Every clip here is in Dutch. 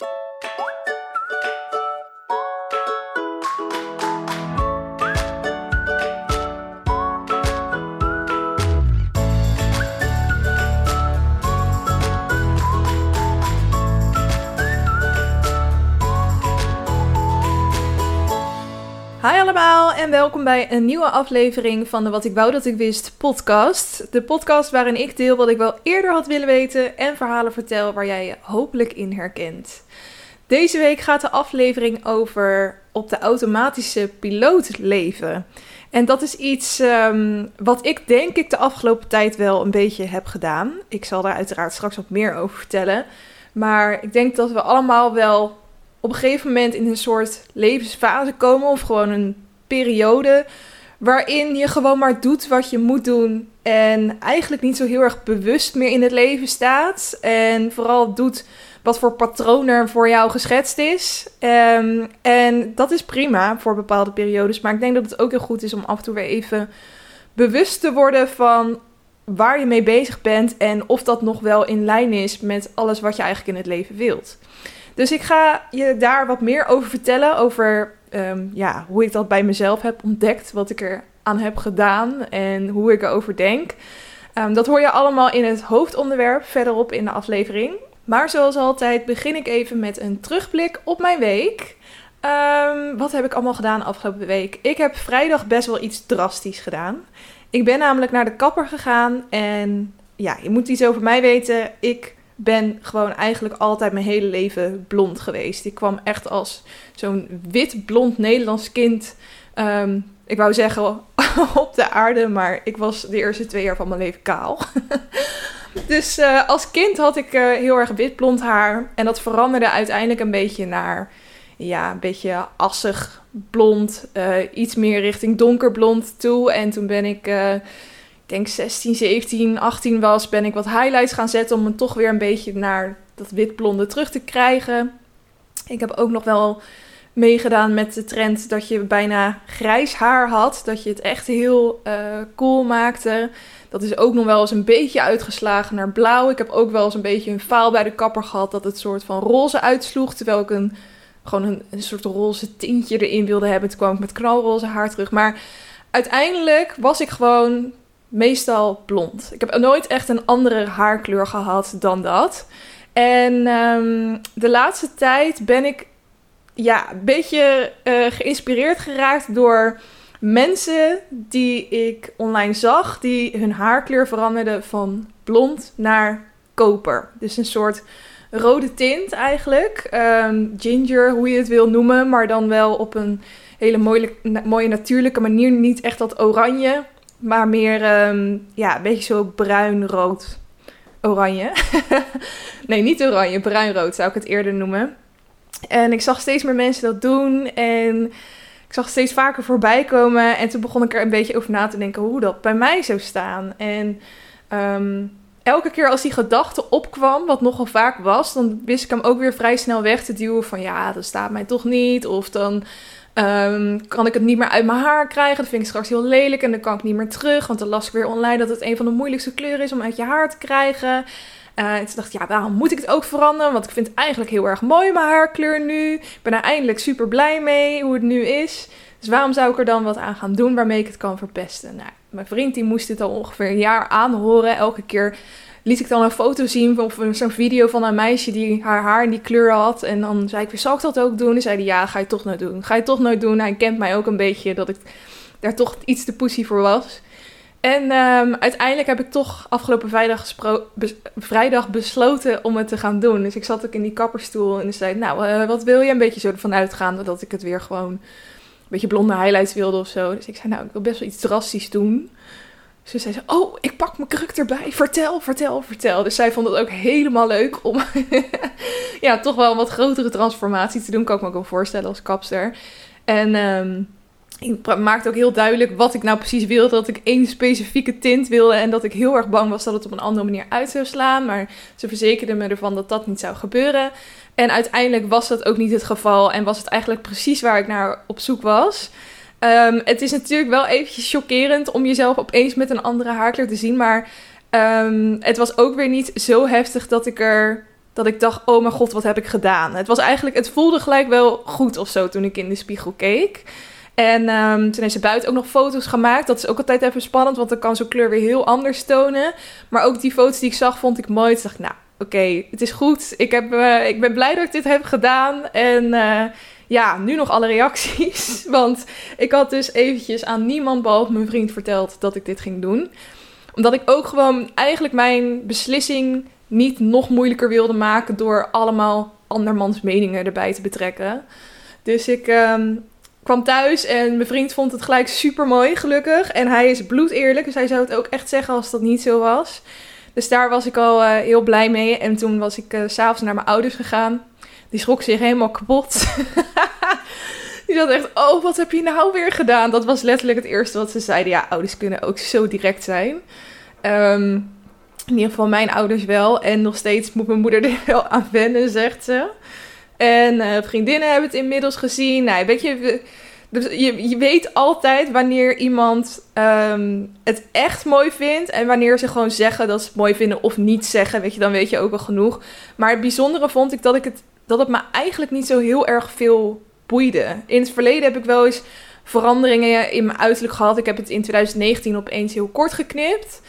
you en welkom bij een nieuwe aflevering van de Wat ik wou dat ik wist podcast. De podcast waarin ik deel wat ik wel eerder had willen weten en verhalen vertel waar jij je hopelijk in herkent. Deze week gaat de aflevering over op de automatische piloot leven. En dat is iets ehm, wat ik denk ik de afgelopen tijd wel een beetje heb gedaan. Ik zal daar uiteraard straks wat meer over vertellen. Maar ik denk dat we allemaal wel op een gegeven moment in een soort levensfase komen of gewoon een periode waarin je gewoon maar doet wat je moet doen en eigenlijk niet zo heel erg bewust meer in het leven staat en vooral doet wat voor patroon er voor jou geschetst is. Ehm, en dat is prima voor bepaalde periodes, maar ik denk dat het ook heel goed is om af en toe weer even bewust te worden van waar je mee bezig bent en of dat nog wel in lijn is met alles wat je eigenlijk in het leven wilt. Dus ik ga je daar wat meer over vertellen. Over ehm, ja, hoe ik dat bij mezelf heb ontdekt. Wat ik er aan heb gedaan en hoe ik erover denk. Ehm, dat hoor je allemaal in het hoofdonderwerp verderop in de aflevering. Maar zoals altijd begin ik even met een terugblik op mijn week. Ehm, wat heb ik allemaal gedaan afgelopen week? Ik heb vrijdag best wel iets drastisch gedaan. Ik ben namelijk naar de kapper gegaan en ja, je moet iets over mij weten. Ik ben gewoon eigenlijk altijd mijn hele leven blond geweest. Ik kwam echt als zo'n wit blond Nederlands kind. Ehm, ik wou zeggen op de aarde, maar ik was de eerste twee jaar van mijn leven kaal. dus uh, als kind had ik uh, heel erg wit blond haar. En dat veranderde uiteindelijk een beetje naar ja, een beetje assig blond. Uh, iets meer richting donkerblond toe. En toen ben ik denk 16, 17, 18 was, ben ik wat highlights gaan zetten om me toch weer een beetje naar dat witblonde terug te krijgen. Ik heb ook nog wel meegedaan met de trend dat je bijna grijs haar had. Dat je het echt heel uh, cool maakte. Dat is ook nog wel eens een beetje uitgeslagen naar blauw. Ik heb ook wel eens een beetje een faal bij de kapper gehad dat het soort van roze uitsloeg. Terwijl ik een, gewoon een, een soort roze tintje erin wilde hebben. Toen kwam ik met knalroze haar terug. Maar uiteindelijk was ik gewoon meestal blond. Ik heb nooit echt een andere haarkleur gehad dan dat. En ehm, de laatste tijd ben ik ja, een beetje uh, geïnspireerd geraakt door mensen die ik online zag, die hun haarkleur veranderden van blond naar koper. Dus een soort rode tint eigenlijk. Ehm, ginger, hoe je het wil noemen, maar dan wel op een hele mooie, mooie natuurlijke manier. Niet echt dat oranje, maar meer, ehm, ja, een beetje zo bruin-rood. Oranje. nee, niet oranje, bruin-rood zou ik het eerder noemen. En ik zag steeds meer mensen dat doen. En ik zag steeds vaker voorbij komen. En toen begon ik er een beetje over na te denken hoe dat bij mij zou staan. En ehm, elke keer als die gedachte opkwam, wat nogal vaak was, dan wist ik hem ook weer vrij snel weg te duwen. Van ja, dat staat mij toch niet. Of dan Um, kan ik het niet meer uit mijn haar krijgen? Dat vind ik straks heel lelijk en dan kan ik niet meer terug. Want dan las ik weer online dat het een van de moeilijkste kleuren is om uit je haar te krijgen. En toen dacht ik, ja, waarom moet ik het ook veranderen? Want ik vind het eigenlijk heel erg mooi, mijn haarkleur nu. Ik ben er eindelijk super blij mee hoe het nu is. Dus waarom zou ik er dan wat aan gaan doen waarmee ik het kan verpesten? Nou, mijn vriend die moest dit al ongeveer een jaar aanhoren. Elke keer liet ik dan een foto zien of zo'n video van een meisje die haar haar in die kleur had. En dan zei ik weer, zal ik dat ook doen? En zei hij, ja, ga je toch nooit doen. Ga je toch nooit doen. Hij kent mij ook een beetje dat ik daar toch iets te pussy voor was. En um, uiteindelijk heb ik toch afgelopen vrijdag, besloten om het te gaan doen. Dus ik zat ook in die kapperstoel en zei, nou, uh, wat wil je? Een beetje zo ervan uitgaande dat ik het weer gewoon een beetje blonde highlights wilde of zo. Dus ik zei, nou, ik wil best wel iets drastisch doen. Dus zei ze, oh, ik pak mijn kruk erbij. Vertel, vertel, vertel. Dus zij vond het ook helemaal leuk om ja, toch wel een wat grotere transformatie te doen. Kan ik me ook wel voorstellen als kapster. En um, ik maakte ook heel duidelijk wat ik nou precies wilde. Dat ik één specifieke tint wilde. En dat ik heel erg bang was dat het op een andere manier uit zou slaan. Maar ze verzekerde me ervan dat dat niet zou gebeuren. En uiteindelijk was dat ook niet het geval. En was het eigenlijk precies waar ik naar op zoek was. Um, het is natuurlijk wel eventjes chockerend om jezelf opeens met een andere haarkleur te zien. Maar um, het was ook weer niet zo heftig dat ik er dat ik dacht, oh mijn god, wat heb ik gedaan? Het was eigenlijk, het voelde gelijk wel goed of zo toen ik in de spiegel keek. En um, toen heeft ze buiten ook nog foto's gemaakt. Dat is ook altijd even spannend, want dan kan zo'n kleur weer heel anders tonen. Maar ook die foto's die ik zag, vond ik mooi. Toen dacht ik, nou, oké, het is goed. Ik, heb, uh, ik ben blij dat ik dit heb gedaan. En uh, ja, nu nog alle reacties. Want ik had dus eventjes aan niemand behalve mijn vriend verteld dat ik dit ging doen. Omdat ik ook gewoon eigenlijk mijn beslissing niet nog moeilijker wilde maken door allemaal andermans meningen erbij te betrekken. Dus ik um, kwam thuis en mijn vriend vond het gelijk super mooi, gelukkig. En hij is bloedeerlijk, dus hij zou het ook echt zeggen als dat niet zo was. Dus daar was ik al uh, heel blij mee. En toen was ik uh, s'avonds naar mijn ouders gegaan. Die schrok zich helemaal kapot. Die zat echt, oh, wat heb je nou weer gedaan? Dat was letterlijk het eerste wat ze zeiden. Ja, ouders kunnen ook zo direct zijn. Um, in ieder geval mijn ouders wel. En nog steeds moet mijn moeder er wel aan wennen, zegt ze. En uh, vriendinnen hebben het inmiddels gezien. Nou, weet je, dus je, weet altijd wanneer iemand um, het echt mooi vindt. En wanneer ze gewoon zeggen dat ze het mooi vinden of niet zeggen. Weet je, dan weet je ook wel genoeg. Maar het bijzondere vond ik dat, ik het, dat het me eigenlijk niet zo heel erg veel boeide. In het verleden heb ik wel eens veranderingen in mijn uiterlijk gehad. Ik heb het in 2019 opeens heel kort geknipt.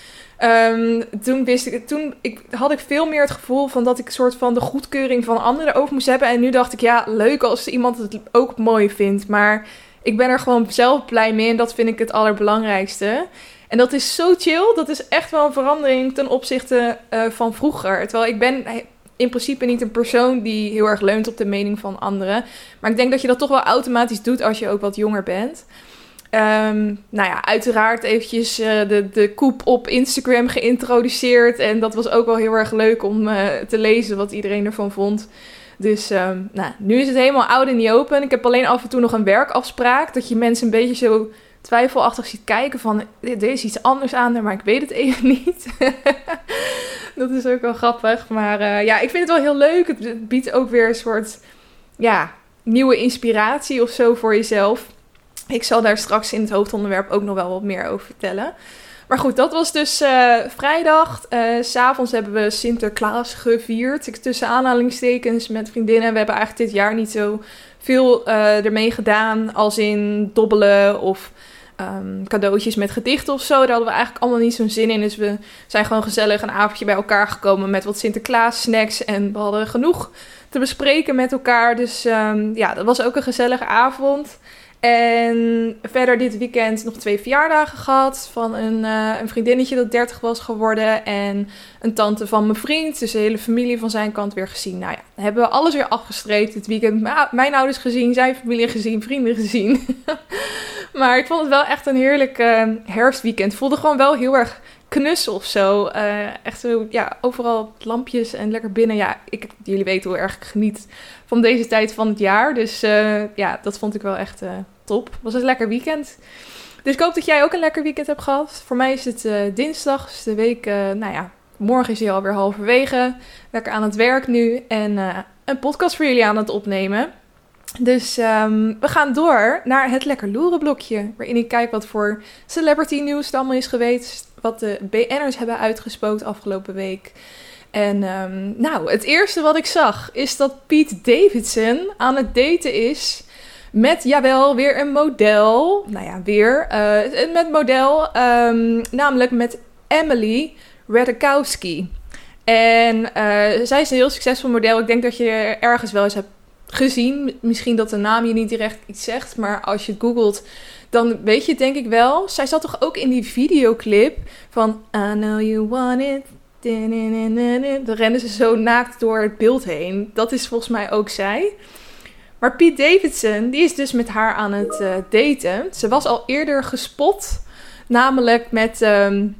Um, toen, wist ik, toen ik, had ik veel meer het gevoel van dat ik soort van de goedkeuring van anderen over moest hebben. En nu dacht ik, ja, leuk als iemand het ook mooi vindt. Maar ik ben er gewoon zelf blij mee en dat vind ik het allerbelangrijkste. En dat is zo chill. Dat is echt wel een verandering ten opzichte uh, van vroeger. Terwijl ik ben in principe niet een persoon die heel erg leunt op de mening van anderen. Maar ik denk dat je dat toch wel automatisch doet als je ook wat jonger bent. Um, nou ja, uiteraard eventjes uh, de, de koep op Instagram geïntroduceerd. En dat was ook wel heel erg leuk om uh, te lezen wat iedereen ervan vond. Dus um, nou, nu is het helemaal oud en niet open. Ik heb alleen af en toe nog een werkafspraak. Dat je mensen een beetje zo twijfelachtig ziet kijken van... Er is iets anders aan, maar ik weet het even niet. dat is ook wel grappig. Maar uh, ja, ik vind het wel heel leuk. Het biedt ook weer een soort ja, nieuwe inspiratie of zo voor jezelf. Ik zal daar straks in het hoofdonderwerp ook nog wel wat meer over vertellen. Maar goed, dat was dus uh, vrijdag. Uh, S'avonds hebben we Sinterklaas gevierd. Tussen aanhalingstekens met vriendinnen. We hebben eigenlijk dit jaar niet zo veel uh, ermee gedaan. Als in dobbelen of um, cadeautjes met gedichten of zo. Daar hadden we eigenlijk allemaal niet zo'n zin in. Dus we zijn gewoon gezellig een avondje bij elkaar gekomen met wat Sinterklaas snacks. En we hadden genoeg te bespreken met elkaar. Dus um, ja, dat was ook een gezellige avond. En verder dit weekend nog twee verjaardagen gehad. Van een, uh, een vriendinnetje dat 30 was geworden. En een tante van mijn vriend. Dus de hele familie van zijn kant weer gezien. Nou ja, hebben we alles weer afgestreept dit weekend. Mijn ouders gezien, zijn familie gezien, vrienden gezien. maar ik vond het wel echt een heerlijk uh, herfstweekend. Voelde gewoon wel heel erg knus of zo. Uh, echt zo, ja, overal lampjes en lekker binnen. Ja, ik, jullie weten hoe erg ik geniet van deze tijd van het jaar. Dus uh, ja, dat vond ik wel echt uh, top. Was een lekker weekend. Dus ik hoop dat jij ook een lekker weekend hebt gehad. Voor mij is het dinsdag, dus de week, nou ja, morgen is hij alweer halverwege. Lekker aan het werk nu en een podcast voor jullie aan het opnemen. Dus um, we gaan door naar het lekker loeren blokje. Waarin ik kijk wat voor celebrity nieuws er allemaal is geweest wat de BN'ers hebben uitgesproken afgelopen week. En um, nou, het eerste wat ik zag is dat Pete Davidson aan het daten is met, jawel, weer een model. Nou ja, weer. Uh, met model, um, namelijk met Emily Radikowski. En uh, zij is een heel succesvol model. Ik denk dat je ergens wel eens hebt gezien. Misschien dat de naam je niet direct iets zegt, maar als je het googelt, dan weet je het denk ik wel. Zij zat toch ook in die videoclip van I know you want it. Dan rennen ze zo naakt door het beeld heen. Dat is volgens mij ook zij. Maar Pete Davidson, die is dus met haar aan het uh, daten. Ze was al eerder gespot. Namelijk met um,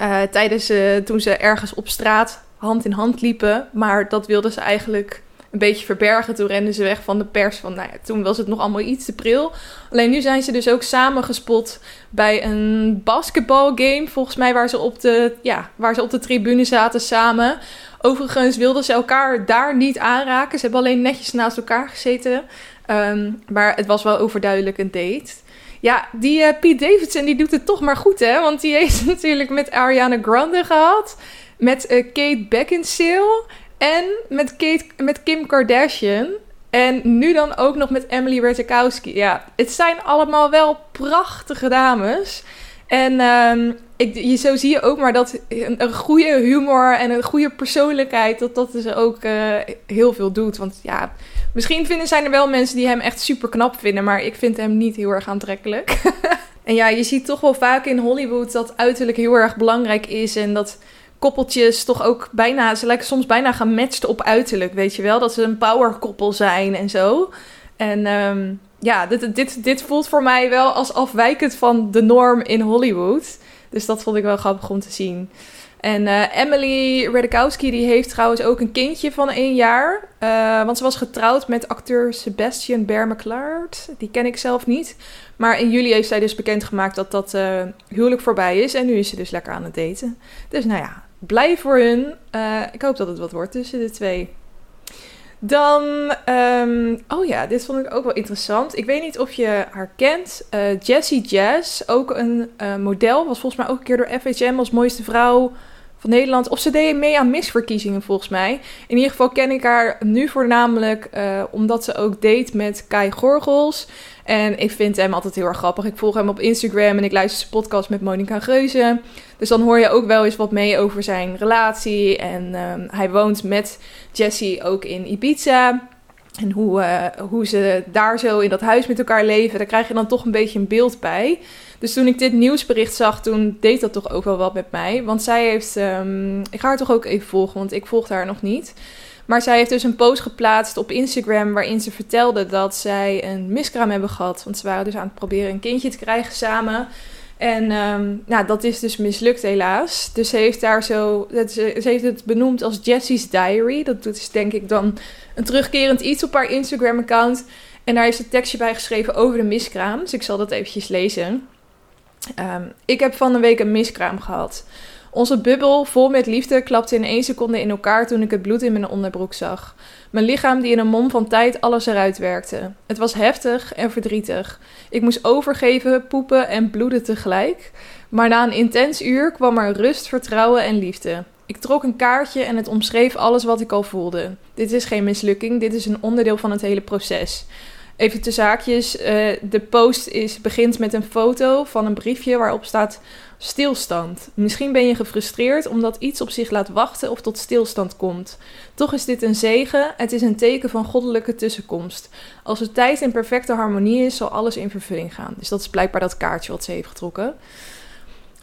uh, tijdens uh, toen ze ergens op straat hand in hand liepen. Maar dat wilde ze eigenlijk een beetje verbergen. Toen renden ze weg van de pers. Van, nou toen was het nog allemaal iets te pril. Alleen nu zijn ze dus ook samen gespot bij een basketbalgame. Volgens mij waar ze, op de, ja, waar ze op de tribune zaten samen. Overigens wilden ze elkaar daar niet aanraken. Ze hebben alleen netjes naast elkaar gezeten. Um, maar het was wel overduidelijk een date. Ja, die uh, Pete Davidson die doet het toch maar goed, hè? Want die heeft natuurlijk met Ariana Grande gehad. Met uh, Kate Beckinsale. En met, Kate, met Kim Kardashian. En nu dan ook nog met Emily Ratajkowski. Ja, het zijn allemaal wel prachtige dames. En um, ik, je, zo zie je ook maar dat een, goede humor en een goede persoonlijkheid, dat dat dus ook uh, heel veel doet. Want ja, misschien vinden, zijn er wel mensen die hem echt super knap vinden, maar ik vind hem niet heel erg aantrekkelijk. en ja, je ziet toch wel vaak in Hollywood dat uiterlijk heel erg belangrijk is en dat koppeltjes toch ook bijna, ze lijken soms bijna gematcht op uiterlijk, weet je wel? Dat ze een power koppel zijn en zo. En um, ja, dit, dit, dit voelt voor mij wel als afwijkend van de norm in Hollywood. Dus dat vond ik wel grappig om te zien. En uh, Emily Redekowski die heeft trouwens ook een kindje van één jaar. Uh, want ze was getrouwd met acteur Sebastian Bermeclaert. Die ken ik zelf niet. Maar in juli heeft zij dus bekendgemaakt dat dat uh, huwelijk voorbij is. En nu is ze dus lekker aan het daten. Dus nou ja, blij voor hun. ik hoop dat het wat wordt tussen de twee. Dan, um, oh ja, dit vond ik ook wel interessant. Ik weet niet of je haar kent. Uh, Jessie Jazz, ook een uh, model. Was volgens mij ook een keer door FHM als mooiste vrouw van Nederland. Of ze deed mee aan misverkiezingen volgens mij. In ieder geval ken ik haar nu voornamelijk uh, omdat ze ook date met Kai Gorgels. En ik vind hem altijd heel erg grappig. Ik volg hem op Instagram en ik luister zijn podcast met Monica Geuze. Dus dan hoor je ook wel eens wat mee over zijn relatie. En um, hij woont met Jessie ook in Ibiza. En hoe, uh, hoe ze daar zo in dat huis met elkaar leven, daar krijg je dan toch een beetje een beeld bij. Dus toen ik dit nieuwsbericht zag, toen deed dat toch ook wel wat met mij. Want zij heeft, um, ik ga haar toch ook even volgen, want ik volg haar nog niet. Maar zij heeft dus een post geplaatst op Instagram waarin ze vertelde dat zij een miskraam hebben gehad. Want ze waren dus aan het proberen een kindje te krijgen samen. En um, nou, dat is dus mislukt helaas. Dus ze heeft daar zo, ze, ze heeft het benoemd als Jessie's Diary. Dat doet dus denk ik dan een terugkerend iets op haar Instagram-account. En daar heeft ze een tekstje bij geschreven over de miskraam. Dus ik zal dat eventjes lezen. Um, ik heb van de week een miskraam gehad. Onze bubbel, vol met liefde, klapte in één seconde in elkaar toen ik het bloed in mijn onderbroek zag. Mijn lichaam die in een mom van tijd alles eruit werkte. Het was heftig en verdrietig. Ik moest overgeven, poepen en bloeden tegelijk. Maar na een intens uur kwam er rust, vertrouwen en liefde. Ik trok een kaartje en het omschreef alles wat ik al voelde. Dit is geen mislukking, dit is een onderdeel van het hele proces. Even te zaakjes. Uh, de post is, begint met een foto van een briefje waarop staat stilstand. Misschien ben je gefrustreerd omdat iets op zich laat wachten of tot stilstand komt. Toch is dit een zegen. Het is een teken van goddelijke tussenkomst. Als de tijd in perfecte harmonie is, zal alles in vervulling gaan. Dus dat is blijkbaar dat kaartje wat ze heeft getrokken.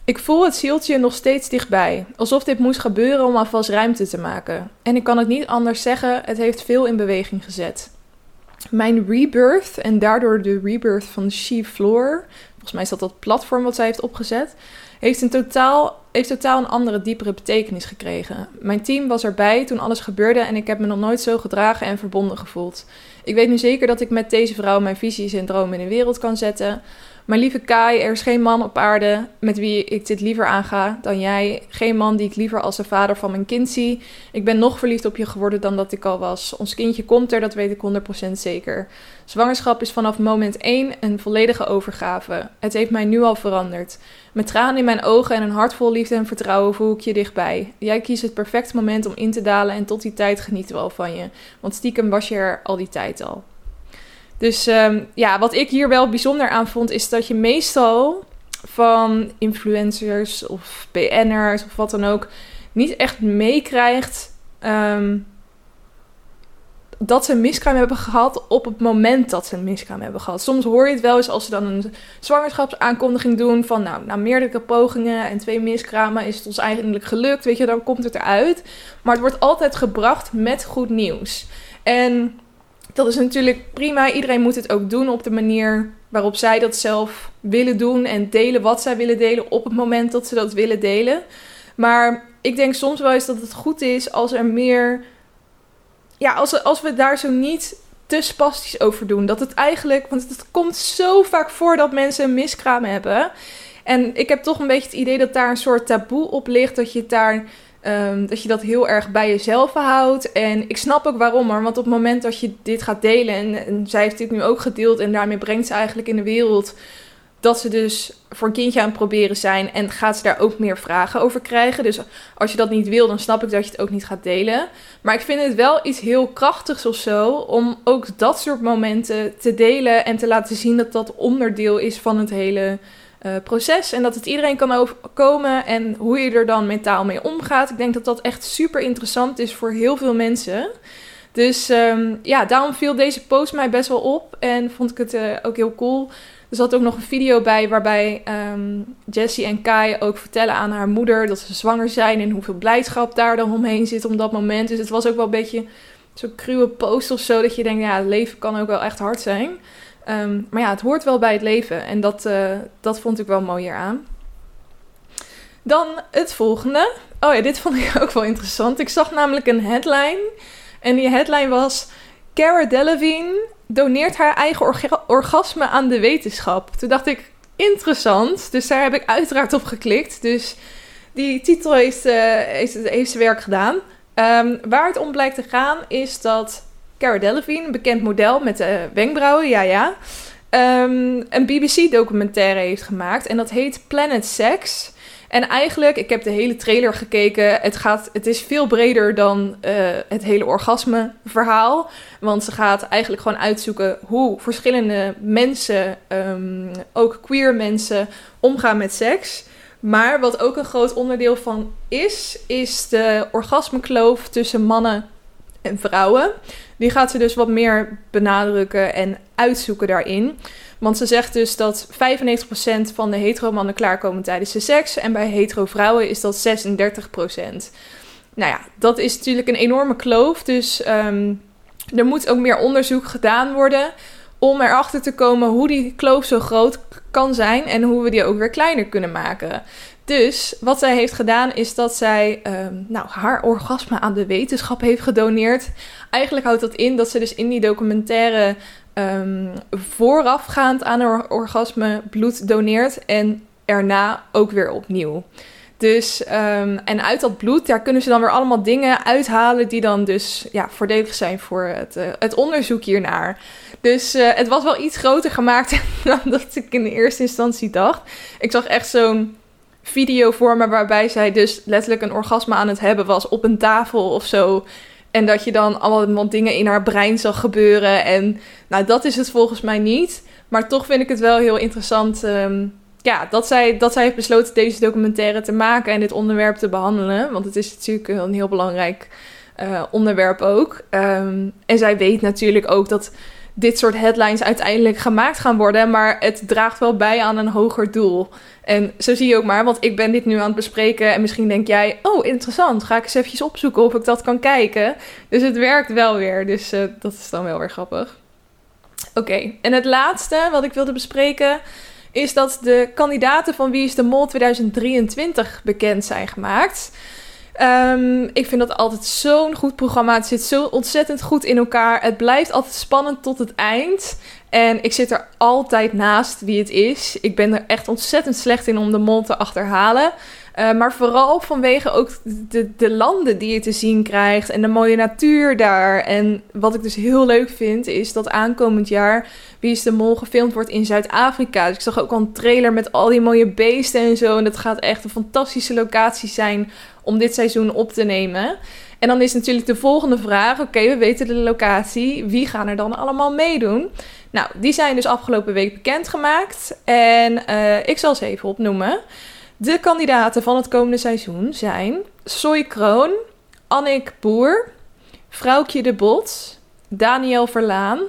Ik voel het zieltje nog steeds dichtbij, alsof dit moest gebeuren om alvast ruimte te maken. En ik kan het niet anders zeggen, het heeft veel in beweging gezet. Mijn rebirth en daardoor de rebirth van She Floor, volgens mij is dat dat platform wat zij heeft opgezet, heeft, een totaal, heeft totaal een andere, diepere betekenis gekregen. Mijn team was erbij toen alles gebeurde en ik heb me nog nooit zo gedragen en verbonden gevoeld. Ik weet nu zeker dat ik met deze vrouw mijn visies en dromen in de wereld kan zetten. Mijn lieve Kai, er is geen man op aarde met wie ik dit liever aanga dan jij. Geen man die ik liever als de vader van mijn kind zie. Ik ben nog verliefd op je geworden dan dat ik al was. Ons kindje komt er, dat weet ik 100% zeker. Zwangerschap is vanaf moment 1 een volledige overgave. Het heeft mij nu al veranderd. Met tranen in mijn ogen en een hart vol liefde en vertrouwen voel ik je dichtbij. Jij kiest het perfecte moment om in te dalen en tot die tijd genieten we al van je. Want stiekem was je er al die tijd al. Dus um, ja, wat ik hier wel bijzonder aan vond, is dat je meestal van influencers of BN'ers of wat dan ook niet echt meekrijgt um, dat ze een miskraam hebben gehad op het moment dat ze een miskraam hebben gehad. Soms hoor je het wel eens als ze dan een zwangerschapsaankondiging doen van nou, na meerdere pogingen en twee miskramen is het ons eigenlijk gelukt, weet je, dan komt het eruit. Maar het wordt altijd gebracht met goed nieuws. En dat is natuurlijk prima. Iedereen moet het ook doen op de manier waarop zij dat zelf willen doen en delen wat zij willen delen op het moment dat ze dat willen delen. Maar ik denk soms wel eens dat het goed is als er meer. Ja, als, als we daar zo niet te spastisch over doen. Dat het eigenlijk. Want het komt zo vaak voor dat mensen een miskraam hebben. En ik heb toch een beetje het idee dat daar een soort taboe op ligt. Dat je het daar Um, dat je dat heel erg bij jezelf houdt. En ik snap ook waarom. Want op het moment dat je dit gaat delen. En, en, zij heeft dit nu ook gedeeld. En daarmee brengt ze eigenlijk in de wereld. dat ze dus voor een kindje aan het proberen zijn en gaat ze daar ook meer vragen over krijgen. Dus als je dat niet wil, dan snap ik dat je het ook niet gaat delen. Maar ik vind het wel iets heel krachtigs of zo om ook dat soort momenten te delen en te laten zien dat dat onderdeel is van het hele uh, proces en dat het iedereen kan overkomen en hoe je er dan mentaal mee omgaat. Ik denk dat dat echt super interessant is voor heel veel mensen. Dus um, ja, daarom viel deze post mij best wel op en vond ik het uh, ook heel cool. Er zat ook nog een video bij waarbij um, Jessie en Kai ook vertellen aan haar moeder dat ze zwanger zijn en hoeveel blijdschap daar dan omheen zit op dat moment. Dus het was ook wel een beetje zo'n cruwe post of zo dat je denkt, ja, het leven kan ook wel echt hard zijn. Um, maar ja, het hoort wel bij het leven en dat, uh, dat vond ik wel mooier aan. Dan het volgende. Oh ja, dit vond ik ook wel interessant. Ik zag namelijk een headline. En die headline was: Cara Delevingne doneert haar eigen orga orgasme aan de wetenschap. Toen dacht ik, interessant. Dus daar heb ik uiteraard op geklikt. Dus die titel heeft, uh, heeft, heeft zijn werk gedaan. Um, waar het om blijkt te gaan is dat Cara Delevingne, bekend model met de wenkbrauwen, ja ja, um, een BBC-documentaire heeft gemaakt. En dat heet Planet Sex. En eigenlijk, ik heb de hele trailer gekeken. Het, gaat, het is veel breder dan uh, het hele orgasme-verhaal. Want ze gaat eigenlijk gewoon uitzoeken hoe verschillende mensen, um, ook queer mensen, omgaan met seks. Maar wat ook een groot onderdeel van is, is de orgasmekloof tussen mannen en vrouwen. Die gaat ze dus wat meer benadrukken en uitzoeken daarin. Want ze zegt dus dat 95% van de hetero mannen klaarkomen tijdens de seks. En bij hetero vrouwen is dat 36%. Nou ja, dat is natuurlijk een enorme kloof. Dus um, er moet ook meer onderzoek gedaan worden. Om erachter te komen hoe die kloof zo groot kan zijn. En hoe we die ook weer kleiner kunnen maken. Dus wat zij heeft gedaan is dat zij um, nou, haar orgasme aan de wetenschap heeft gedoneerd. Eigenlijk houdt dat in dat ze dus in die documentaire um, voorafgaand aan haar orgasme bloed doneert en erna ook weer opnieuw. Dus, um, en uit dat bloed, daar kunnen ze dan weer allemaal dingen uithalen die dan dus ja, voordelig zijn voor het, uh, het onderzoek hiernaar. Dus uh, het was wel iets groter gemaakt dan dat ik in de eerste instantie dacht. Ik zag echt zo'n video voor me waarbij zij dus letterlijk een orgasme aan het hebben was op een tafel of zo. En dat je dan allemaal dingen in haar brein zag gebeuren. En nou, dat is het volgens mij niet. Maar toch vind ik het wel heel interessant. Um, ja, dat zij, dat zij heeft besloten deze documentaire te maken en dit onderwerp te behandelen. Want het is natuurlijk een heel belangrijk uh, onderwerp ook. Um, en zij weet natuurlijk ook dat dit soort headlines uiteindelijk gemaakt gaan worden. Maar het draagt wel bij aan een hoger doel. En zo zie je ook maar, want ik ben dit nu aan het bespreken. En misschien denk jij, oh interessant, ga ik eens eventjes opzoeken of ik dat kan kijken. Dus het werkt wel weer. Dus uh, dat is dan wel weer grappig. Oké, en het laatste wat ik wilde bespreken is dat de kandidaten van Wie is de Mol 2023 bekend zijn gemaakt. Um, ik vind dat altijd zo'n goed programma. Het zit zo ontzettend goed in elkaar. Het blijft altijd spannend tot het eind. En ik zit er altijd naast wie het is. Ik ben er echt ontzettend slecht in om de mol te achterhalen. Uh, maar vooral vanwege ook de, de landen die je te zien krijgt en de mooie natuur daar. En wat ik dus heel leuk vind, is dat aankomend jaar Wie is de Mol gefilmd wordt in Zuid-Afrika. Dus ik zag ook al een trailer met al die mooie beesten en zo. En dat gaat echt een fantastische locatie zijn om dit seizoen op te nemen. En dan is natuurlijk de volgende vraag: oké, we weten de locatie. Wie gaan er dan allemaal meedoen? Nou, die zijn dus afgelopen week bekendgemaakt. En uh, ik zal ze even opnoemen. De kandidaten van het komende seizoen zijn Soy Kroon, Annik Boer, Vrouwtje de Bot, Daniel Verlaan,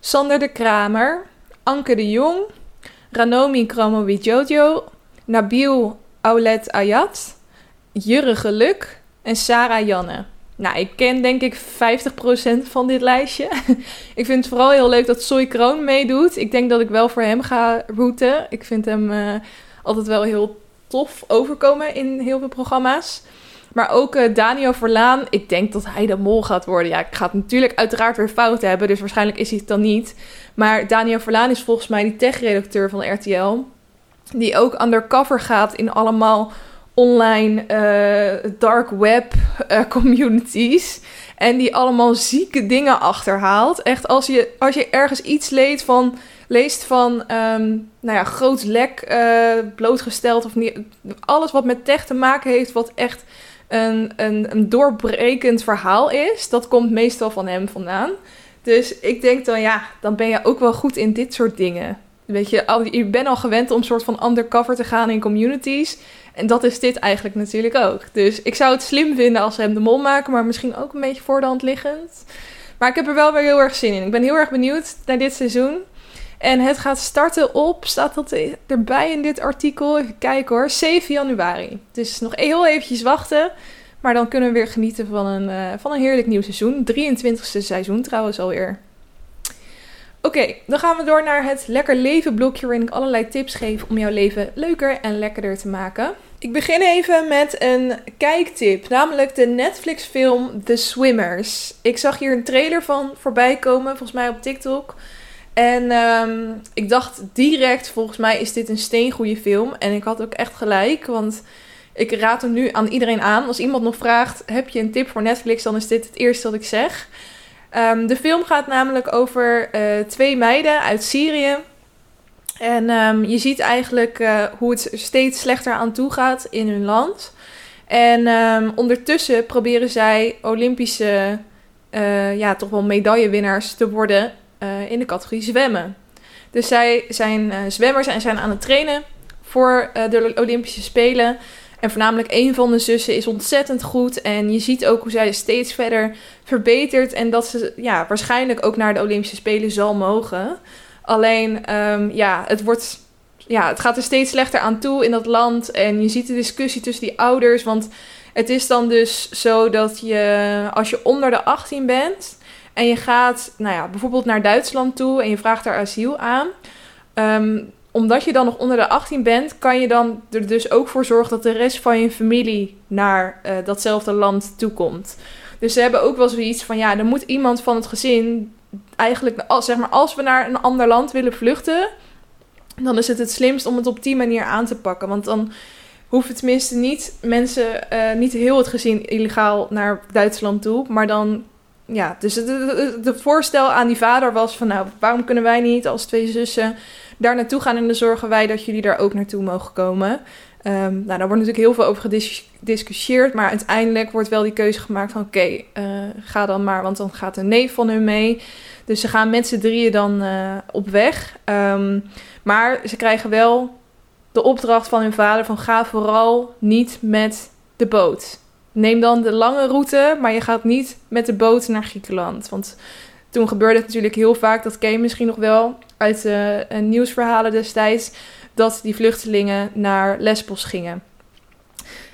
Sander de Kramer, Anke de Jong, Ranomi Kromowi Jojo, Nabil Aulet Ayat, Jurre Geluk en Sarah Janne. Nou, ik ken denk ik 50% van dit lijstje. ik vind het vooral heel leuk dat Soy Kroon meedoet. Ik denk dat ik wel voor hem ga routen. Ik vind hem uh, altijd wel heel tof overkomen in heel veel programma's. Maar ook uh, Daniel Verlaan, ik denk dat hij de mol gaat worden. Ja, ik ga het natuurlijk uiteraard weer fout hebben, dus waarschijnlijk is hij het dan niet. Maar Daniel Verlaan is volgens mij die tech-redacteur van RTL. Die ook undercover gaat in allemaal online uh, dark web uh, communities. En die allemaal zieke dingen achterhaalt. Echt, als je, als je ergens iets leed van leest van ehm, nou ja, groot lek uh, blootgesteld. Of niet, alles wat met tech te maken heeft, wat echt een, een, een doorbrekend verhaal is, dat komt meestal van hem vandaan. Dus ik denk dan, ja, dan ben je ook wel goed in dit soort dingen. Weet je, je bent al gewend om soort van undercover te gaan in communities. En dat is dit eigenlijk natuurlijk ook. Dus ik zou het slim vinden als ze hem de mol maken, maar misschien ook een beetje voor de hand liggend. Maar ik heb er wel weer heel erg zin in. Ik ben heel erg benieuwd naar dit seizoen. En het gaat starten op, staat dat erbij in dit artikel? Even kijken hoor, 7 januari. Dus nog heel eventjes wachten. Maar dan kunnen we weer genieten van een, uh, van een heerlijk nieuw seizoen. 23e seizoen trouwens alweer. Oké, dan gaan we door naar het Lekker Leven blokje waarin ik allerlei tips geef om jouw leven leuker en lekkerder te maken. Ik begin even met een kijktip, namelijk de Netflix film The Swimmers. Ik zag hier een trailer van voorbij komen, volgens mij op TikTok. En um, ik dacht direct, volgens mij is dit een steengoede film. En ik had ook echt gelijk, want ik raad hem nu aan iedereen aan. Als iemand nog vraagt, heb je een tip voor Netflix, dan is dit het eerste wat ik zeg. Um, de film gaat namelijk over uh, twee meiden uit Syrië. En um, je ziet eigenlijk uh, hoe het steeds slechter aan toe gaat in hun land. En ondertussen proberen zij Olympische, uh, ja, toch wel medaillewinnaars te worden uh, in de categorie zwemmen. Dus zij zijn uh, zwemmers en zijn aan het trainen voor uh, de Olympische Spelen. En voornamelijk een van de zussen is ontzettend goed. En je ziet ook hoe zij steeds verder verbetert. En dat ze ja, waarschijnlijk ook naar de Olympische Spelen zal mogen. Alleen, um, ja, het wordt. Ja, het gaat er steeds slechter aan toe in dat land. En je ziet de discussie tussen die ouders. Want het is dan dus zo dat je, als je onder de 18 bent, en je gaat nou ja, bijvoorbeeld naar Duitsland toe en je vraagt daar asiel aan. Um, omdat je dan nog onder de 18 bent, kan je dan er dus ook voor zorgen dat de rest van je familie naar uh, datzelfde land toekomt. Dus ze hebben ook wel zoiets van ja, er moet iemand van het gezin eigenlijk, als, zeg maar, als we naar een ander land willen vluchten, dan is het het slimst om het op die manier aan te pakken. Want dan hoeven tenminste niet mensen, uh, niet heel het gezin illegaal naar Duitsland toe, maar dan ja, dus het voorstel aan die vader was van, nou, waarom kunnen wij niet als twee zussen daar naartoe gaan en dan zorgen wij dat jullie daar ook naartoe mogen komen. Um, nou, daar wordt natuurlijk heel veel over gediscussieerd, maar uiteindelijk wordt wel die keuze gemaakt van, oké, uh, ga dan maar, want dan gaat een neef van hun mee. Dus ze gaan met z'n drieën dan uh, op weg. Um, maar ze krijgen wel de opdracht van hun vader van, ga vooral niet met de boot neem dan de lange route, maar je gaat niet met de boot naar Griekenland. Want toen gebeurde het natuurlijk heel vaak, dat ken je misschien nog wel uit de uh, nieuwsverhalen destijds, dat die vluchtelingen naar Lesbos gingen.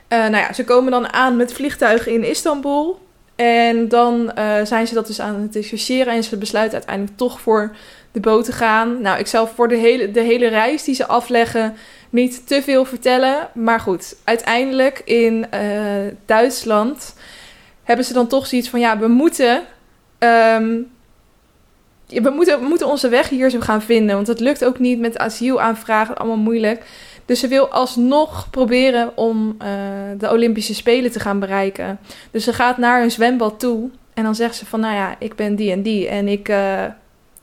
Uh, nou ja, ze komen dan aan met vliegtuigen in Istanbul. En dan zijn ze dat dus aan het discussiëren en ze besluiten uiteindelijk toch voor de boot te gaan. Nou, ik zal voor de hele, de hele reis die ze afleggen niet te veel vertellen. Maar goed, uiteindelijk in uh, Duitsland hebben ze dan toch zoiets van: ja, we moeten. We moeten, onze weg hier zo gaan vinden. Want het lukt ook niet met asielaanvragen, allemaal moeilijk. Dus ze wil alsnog proberen om uh, de Olympische Spelen te gaan bereiken. Dus ze gaat naar een zwembad toe. En dan zegt ze van, nou ja, ik ben die en die. En ik, uh,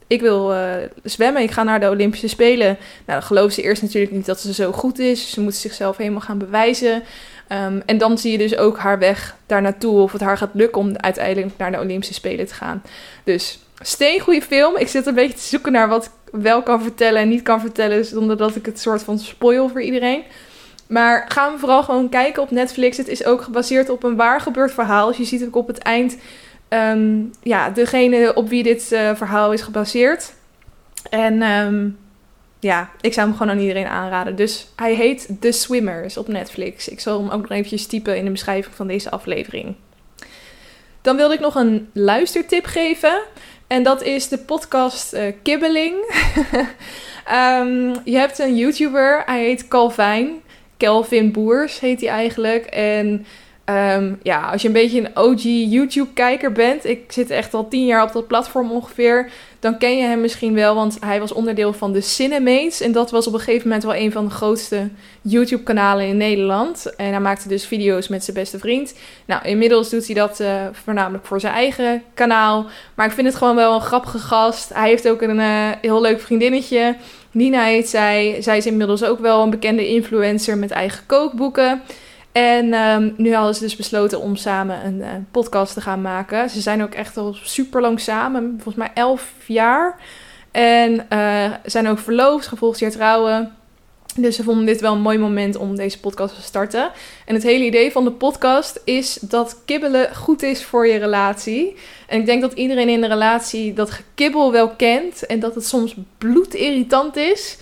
ik wil uh, zwemmen, ik ga naar de Olympische Spelen. Nou, dan gelooft ze eerst natuurlijk niet dat ze zo goed is. Ze moet zichzelf helemaal gaan bewijzen. Um, en dan zie je dus ook haar weg daar naartoe. Of het haar gaat lukken om uiteindelijk naar de Olympische Spelen te gaan. Dus steen goede film. Ik zit een beetje te zoeken naar wat ik wel kan vertellen en niet kan vertellen. Zonder dat ik het soort van spoil voor iedereen. Maar gaan we vooral gewoon kijken op Netflix. Het is ook gebaseerd op een waar gebeurd verhaal. Dus je ziet ook op het eind um, ja, degene op wie dit uh, verhaal is gebaseerd. En um, ja, ik zou hem gewoon aan iedereen aanraden. Dus hij heet The Swimmers op Netflix. Ik zal hem ook nog eventjes typen in de beschrijving van deze aflevering. Dan wilde ik nog een luistertip geven. En dat is de podcast uh, Kibbeling. um, je hebt een YouTuber, hij heet Calvin. Kelvin Boers heet hij eigenlijk. En Ehm, ja, als je een beetje een OG YouTube-kijker bent, ik zit echt al tien jaar op dat platform ongeveer, dan ken je hem misschien wel, want hij was onderdeel van de Cinemates. En dat was op een gegeven moment wel een van de grootste YouTube-kanalen in Nederland. En hij maakte dus video's met zijn beste vriend. Nou, inmiddels doet hij dat uh, voornamelijk voor zijn eigen kanaal. Maar ik vind het gewoon wel een grappige gast. Hij heeft ook een uh, heel leuk vriendinnetje. Nina heet zij. Zij is inmiddels ook wel een bekende influencer met eigen kookboeken. En um, nu hadden ze dus besloten om samen een uh, podcast te gaan maken. Ze zijn ook echt al super lang samen, volgens mij elf jaar. En uh, zijn ook verloofd, gevolgd trouwen. Dus ze vonden dit wel een mooi moment om deze podcast te starten. En het hele idee van de podcast is dat kibbelen goed is voor je relatie. En ik denk dat iedereen in de relatie dat gekibbel wel kent. En dat het soms bloedirritant is.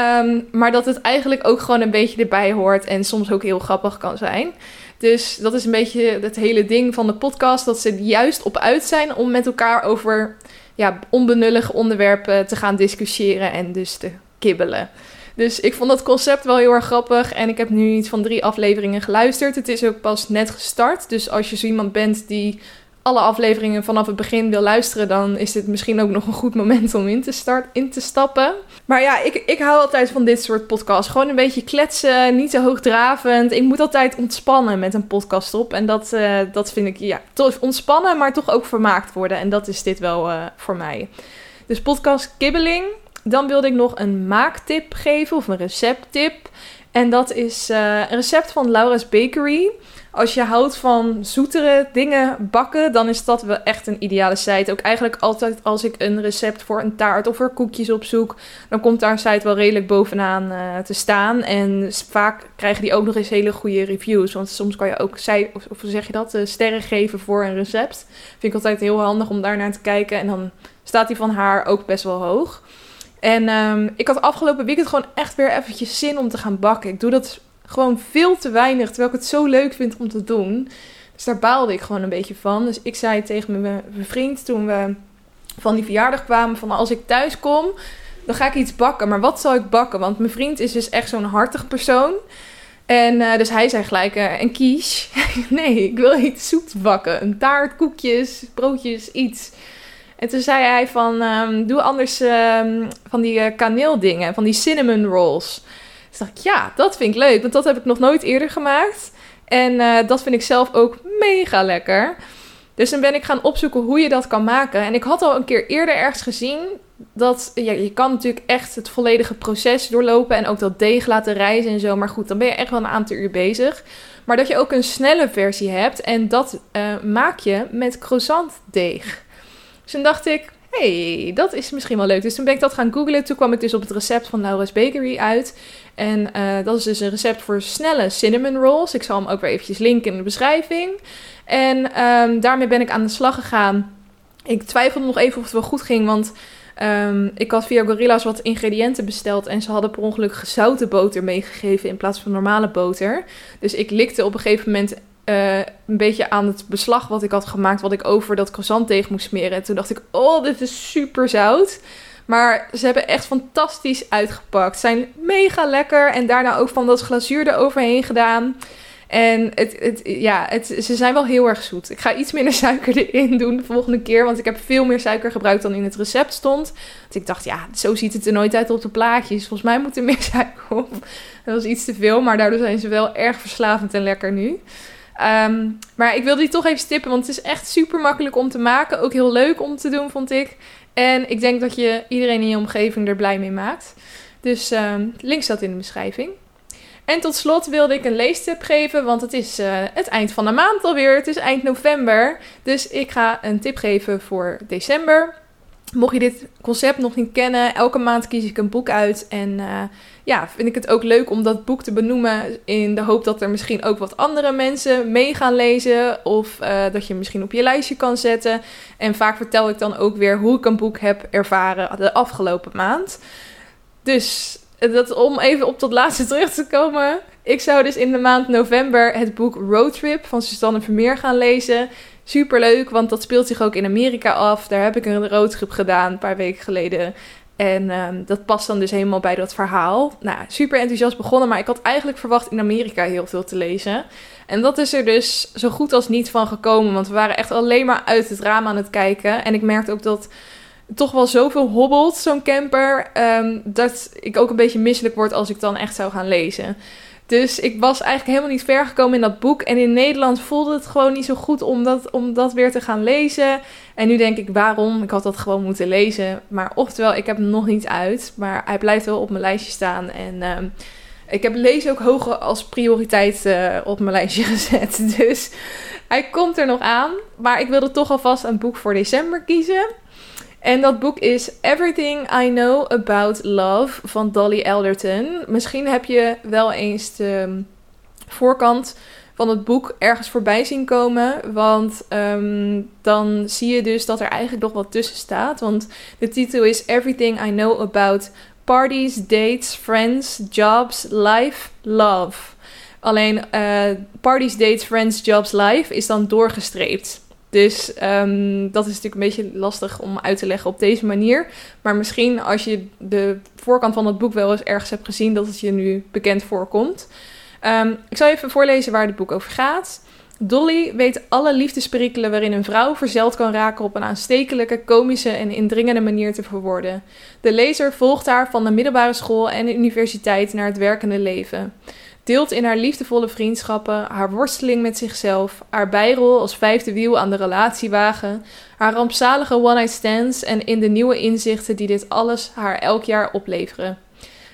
Um, maar dat het eigenlijk ook gewoon een beetje erbij hoort en soms ook heel grappig kan zijn. Dus dat is een beetje het hele ding van de podcast. Dat ze juist op uit zijn om met elkaar over ja, onbenullige onderwerpen te gaan discussiëren en dus te kibbelen. Dus ik vond dat concept wel heel erg grappig. En ik heb nu iets van drie afleveringen geluisterd. Het is ook pas net gestart. Dus als je zo iemand bent die alle afleveringen vanaf het begin wil luisteren, dan is dit misschien ook nog een goed moment om in te, start, in te stappen. Maar ja, ik, ik hou altijd van dit soort podcasts. Gewoon een beetje kletsen, niet te hoogdravend. Ik moet altijd ontspannen met een podcast op. En dat, uh, dat vind ik, ja, toch ontspannen, maar toch ook vermaakt worden. En dat is dit wel uh, voor mij. Dus podcast kibbeling. Dan wilde ik nog een maaktip geven of een recepttip. En dat is uh, een recept van Laura's Bakery. Als je houdt van zoetere dingen bakken, dan is dat wel echt een ideale site. Ook eigenlijk altijd als ik een recept voor een taart of voor koekjes opzoek, dan komt daar een site wel redelijk bovenaan uh, te staan. En vaak krijgen die ook nog eens hele goede reviews. Want soms kan je ook, zij, of, zeg je dat, uh, sterren geven voor een recept. Vind ik altijd heel handig om daar naar te kijken. En dan staat die van haar ook best wel hoog. En um, ik had afgelopen weekend gewoon echt weer eventjes zin om te gaan bakken. Ik doe dat gewoon veel te weinig, terwijl ik het zo leuk vind om te doen. Dus daar baalde ik gewoon een beetje van. Dus ik zei tegen mijn, vriend toen we van die verjaardag kwamen: van als ik thuis kom, dan ga ik iets bakken. Maar wat zal ik bakken? Want mijn vriend is dus echt zo'n hartig persoon. En uh, dus hij zei gelijk, uh, een quiche. nee, ik wil iets zoets bakken. Een taart, koekjes, broodjes, iets. En toen zei hij van, um, doe anders um, van die uh, kaneeldingen, van die cinnamon rolls. Dus dacht ja, dat vind ik leuk, want dat heb ik nog nooit eerder gemaakt. En uh, dat vind ik zelf ook mega lekker. Dus dan ben ik gaan opzoeken hoe je dat kan maken. En ik had al een keer eerder ergens gezien dat ja, je kan natuurlijk echt het volledige proces doorlopen en ook dat deeg laten rijzen en zo. Maar goed, dan ben je echt wel een aantal uur bezig. Maar dat je ook een snelle versie hebt en dat uh, maak je met croissantdeeg. Dus toen dacht ik, hey, dat is misschien wel leuk. Dus toen ben ik dat gaan googlen. Toen kwam ik dus op het recept van Laura's Bakery uit. En uh, dat is dus een recept voor snelle cinnamon rolls. Ik zal hem ook weer eventjes linken in de beschrijving. En um, daarmee ben ik aan de slag gegaan. Ik twijfelde nog even of het wel goed ging, want um, ik had via Gorilla's wat ingrediënten besteld. En ze hadden per ongeluk gezouten boter meegegeven in plaats van normale boter. Dus ik likte op een gegeven moment uh, een beetje aan het beslag wat ik had gemaakt, wat ik over dat croissantdeeg moest smeren. En toen dacht ik, oh, dit is super zout. Maar ze hebben echt fantastisch uitgepakt. Zijn mega lekker. En daarna ook van dat glazuur eroverheen gedaan. En het, het, ja, het, ze zijn wel heel erg zoet. Ik ga iets minder suiker erin doen de volgende keer. Want ik heb veel meer suiker gebruikt dan in het recept stond. Want ik dacht, ja, zo ziet het er nooit uit op de plaatjes. Volgens mij moet er meer suiker op. Dat was iets te veel. Maar daardoor zijn ze wel erg verslavend en lekker nu. Um, maar ik wilde die toch even stippen, want het is echt super makkelijk om te maken. Ook heel leuk om te doen, vond ik. En ik denk dat je iedereen in je omgeving er blij mee maakt. Dus um, link staat in de beschrijving. En tot slot wilde ik een leestip geven, want het is uh, het eind van de maand alweer. Het is eind november. Dus ik ga een tip geven voor december. Mocht je dit concept nog niet kennen, elke maand kies ik een boek uit. En uh, ja, vind ik het ook leuk om dat boek te benoemen. In de hoop dat er misschien ook wat andere mensen mee gaan lezen. Of uh, dat je misschien op je lijstje kan zetten. En vaak vertel ik dan ook weer hoe ik een boek heb ervaren de afgelopen maand. Dus dat, om even op dat laatste terug te komen. Ik zou dus in de maand november het boek Roadtrip van Susanne Vermeer gaan lezen. Super leuk, want dat speelt zich ook in Amerika af. Daar heb ik een roadtrip gedaan een paar weken geleden. En ehm, dat past dan dus helemaal bij dat verhaal. Nou, super enthousiast begonnen, maar ik had eigenlijk verwacht in Amerika heel veel te lezen. En dat is er dus zo goed als niet van gekomen, want we waren echt alleen maar uit het raam aan het kijken. En ik merkte ook dat toch wel zoveel hobbelt, zo'n camper, ehm, dat ik ook een beetje misselijk word als ik dan echt zou gaan lezen. Dus ik was eigenlijk helemaal niet ver gekomen in dat boek. En in Nederland voelde het gewoon niet zo goed om dat, om dat weer te gaan lezen. En nu denk ik, waarom? Ik had dat gewoon moeten lezen. Maar oftewel, ik heb hem nog niet uit. Maar hij blijft wel op mijn lijstje staan. En uh, ik heb lezen ook hoger als prioriteit uh, op mijn lijstje gezet. Dus hij komt er nog aan. Maar ik wilde toch alvast een boek voor december kiezen. En dat boek is Everything I Know About Love van Dolly Elderton. Misschien heb je wel eens de voorkant van het boek ergens voorbij zien komen. Want um, dan zie je dus dat er eigenlijk nog wat tussen staat. Want de titel is Everything I Know About Parties, Dates, Friends, Jobs, Life, Love. Alleen uh, Parties, Dates, Friends, Jobs, Life is dan doorgestreept. Dus um, dat is natuurlijk een beetje lastig om uit te leggen op deze manier. Maar misschien als je de voorkant van het boek wel eens ergens hebt gezien, dat het je nu bekend voorkomt. Um, ik zal even voorlezen waar het boek over gaat. Dolly weet alle liefdesperikelen waarin een vrouw verzeld kan raken op een aanstekelijke, komische en indringende manier te verwoorden. De lezer volgt haar van de middelbare school en de universiteit naar het werkende leven deelt in haar liefdevolle vriendschappen, haar worsteling met zichzelf, haar bijrol als vijfde wiel aan de relatiewagen, haar rampzalige one-night stands en in de nieuwe inzichten die dit alles haar elk jaar opleveren.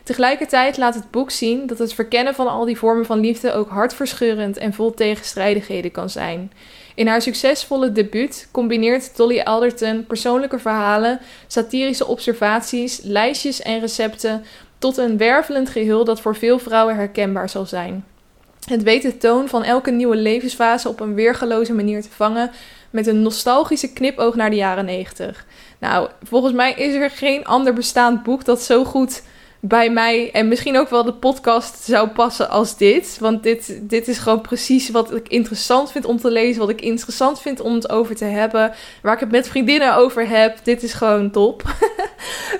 Tegelijkertijd laat het boek zien dat het verkennen van al die vormen van liefde ook hartverscheurend en vol tegenstrijdigheden kan zijn. In haar succesvolle debuut combineert Dolly Alderton persoonlijke verhalen, satirische observaties, lijstjes en recepten tot een wervelend geheel dat voor veel vrouwen herkenbaar zal zijn. Het weet de toon van elke nieuwe levensfase op een weergeloze manier te vangen met een nostalgische knipoog naar de jaren 90. Nou, volgens mij is er geen ander bestaand boek dat zo goed bij mij en misschien ook wel de podcast zou passen als dit. Want dit, dit is gewoon precies wat ik interessant vind om te lezen, wat ik interessant vind om het over te hebben, waar ik het met vriendinnen over heb. Dit is gewoon top.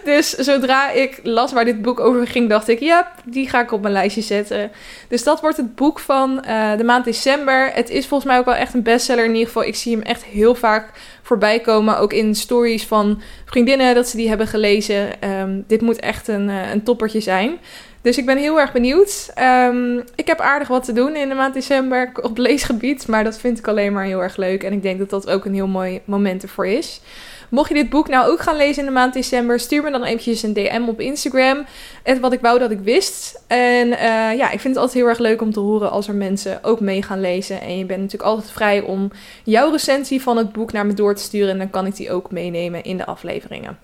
dus zodra ik las waar dit boek over ging, dacht ik, ja, die ga ik op mijn lijstje zetten. Dus dat wordt het boek van uh, de maand december. Het is volgens mij ook wel echt een bestseller in ieder geval. Ik zie hem echt heel vaak voorbij komen. Ook in stories van vriendinnen dat ze die hebben gelezen. Um, dit moet echt een, uh, een toppertje zijn. Dus ik ben heel erg benieuwd. Um, ik heb aardig wat te doen in de maand december op leesgebied. Maar dat vind ik alleen maar heel erg leuk. En ik denk dat dat ook een heel mooi moment ervoor is. Mocht je dit boek nou ook gaan lezen in de maand december, stuur me dan eventjes een DM op Instagram. Het wat ik wou dat ik wist. En uh, ja, ik vind het altijd heel erg leuk om te horen als er mensen ook mee gaan lezen. En je bent natuurlijk altijd vrij om jouw recensie van het boek naar me door te sturen. En dan kan ik die ook meenemen in de afleveringen.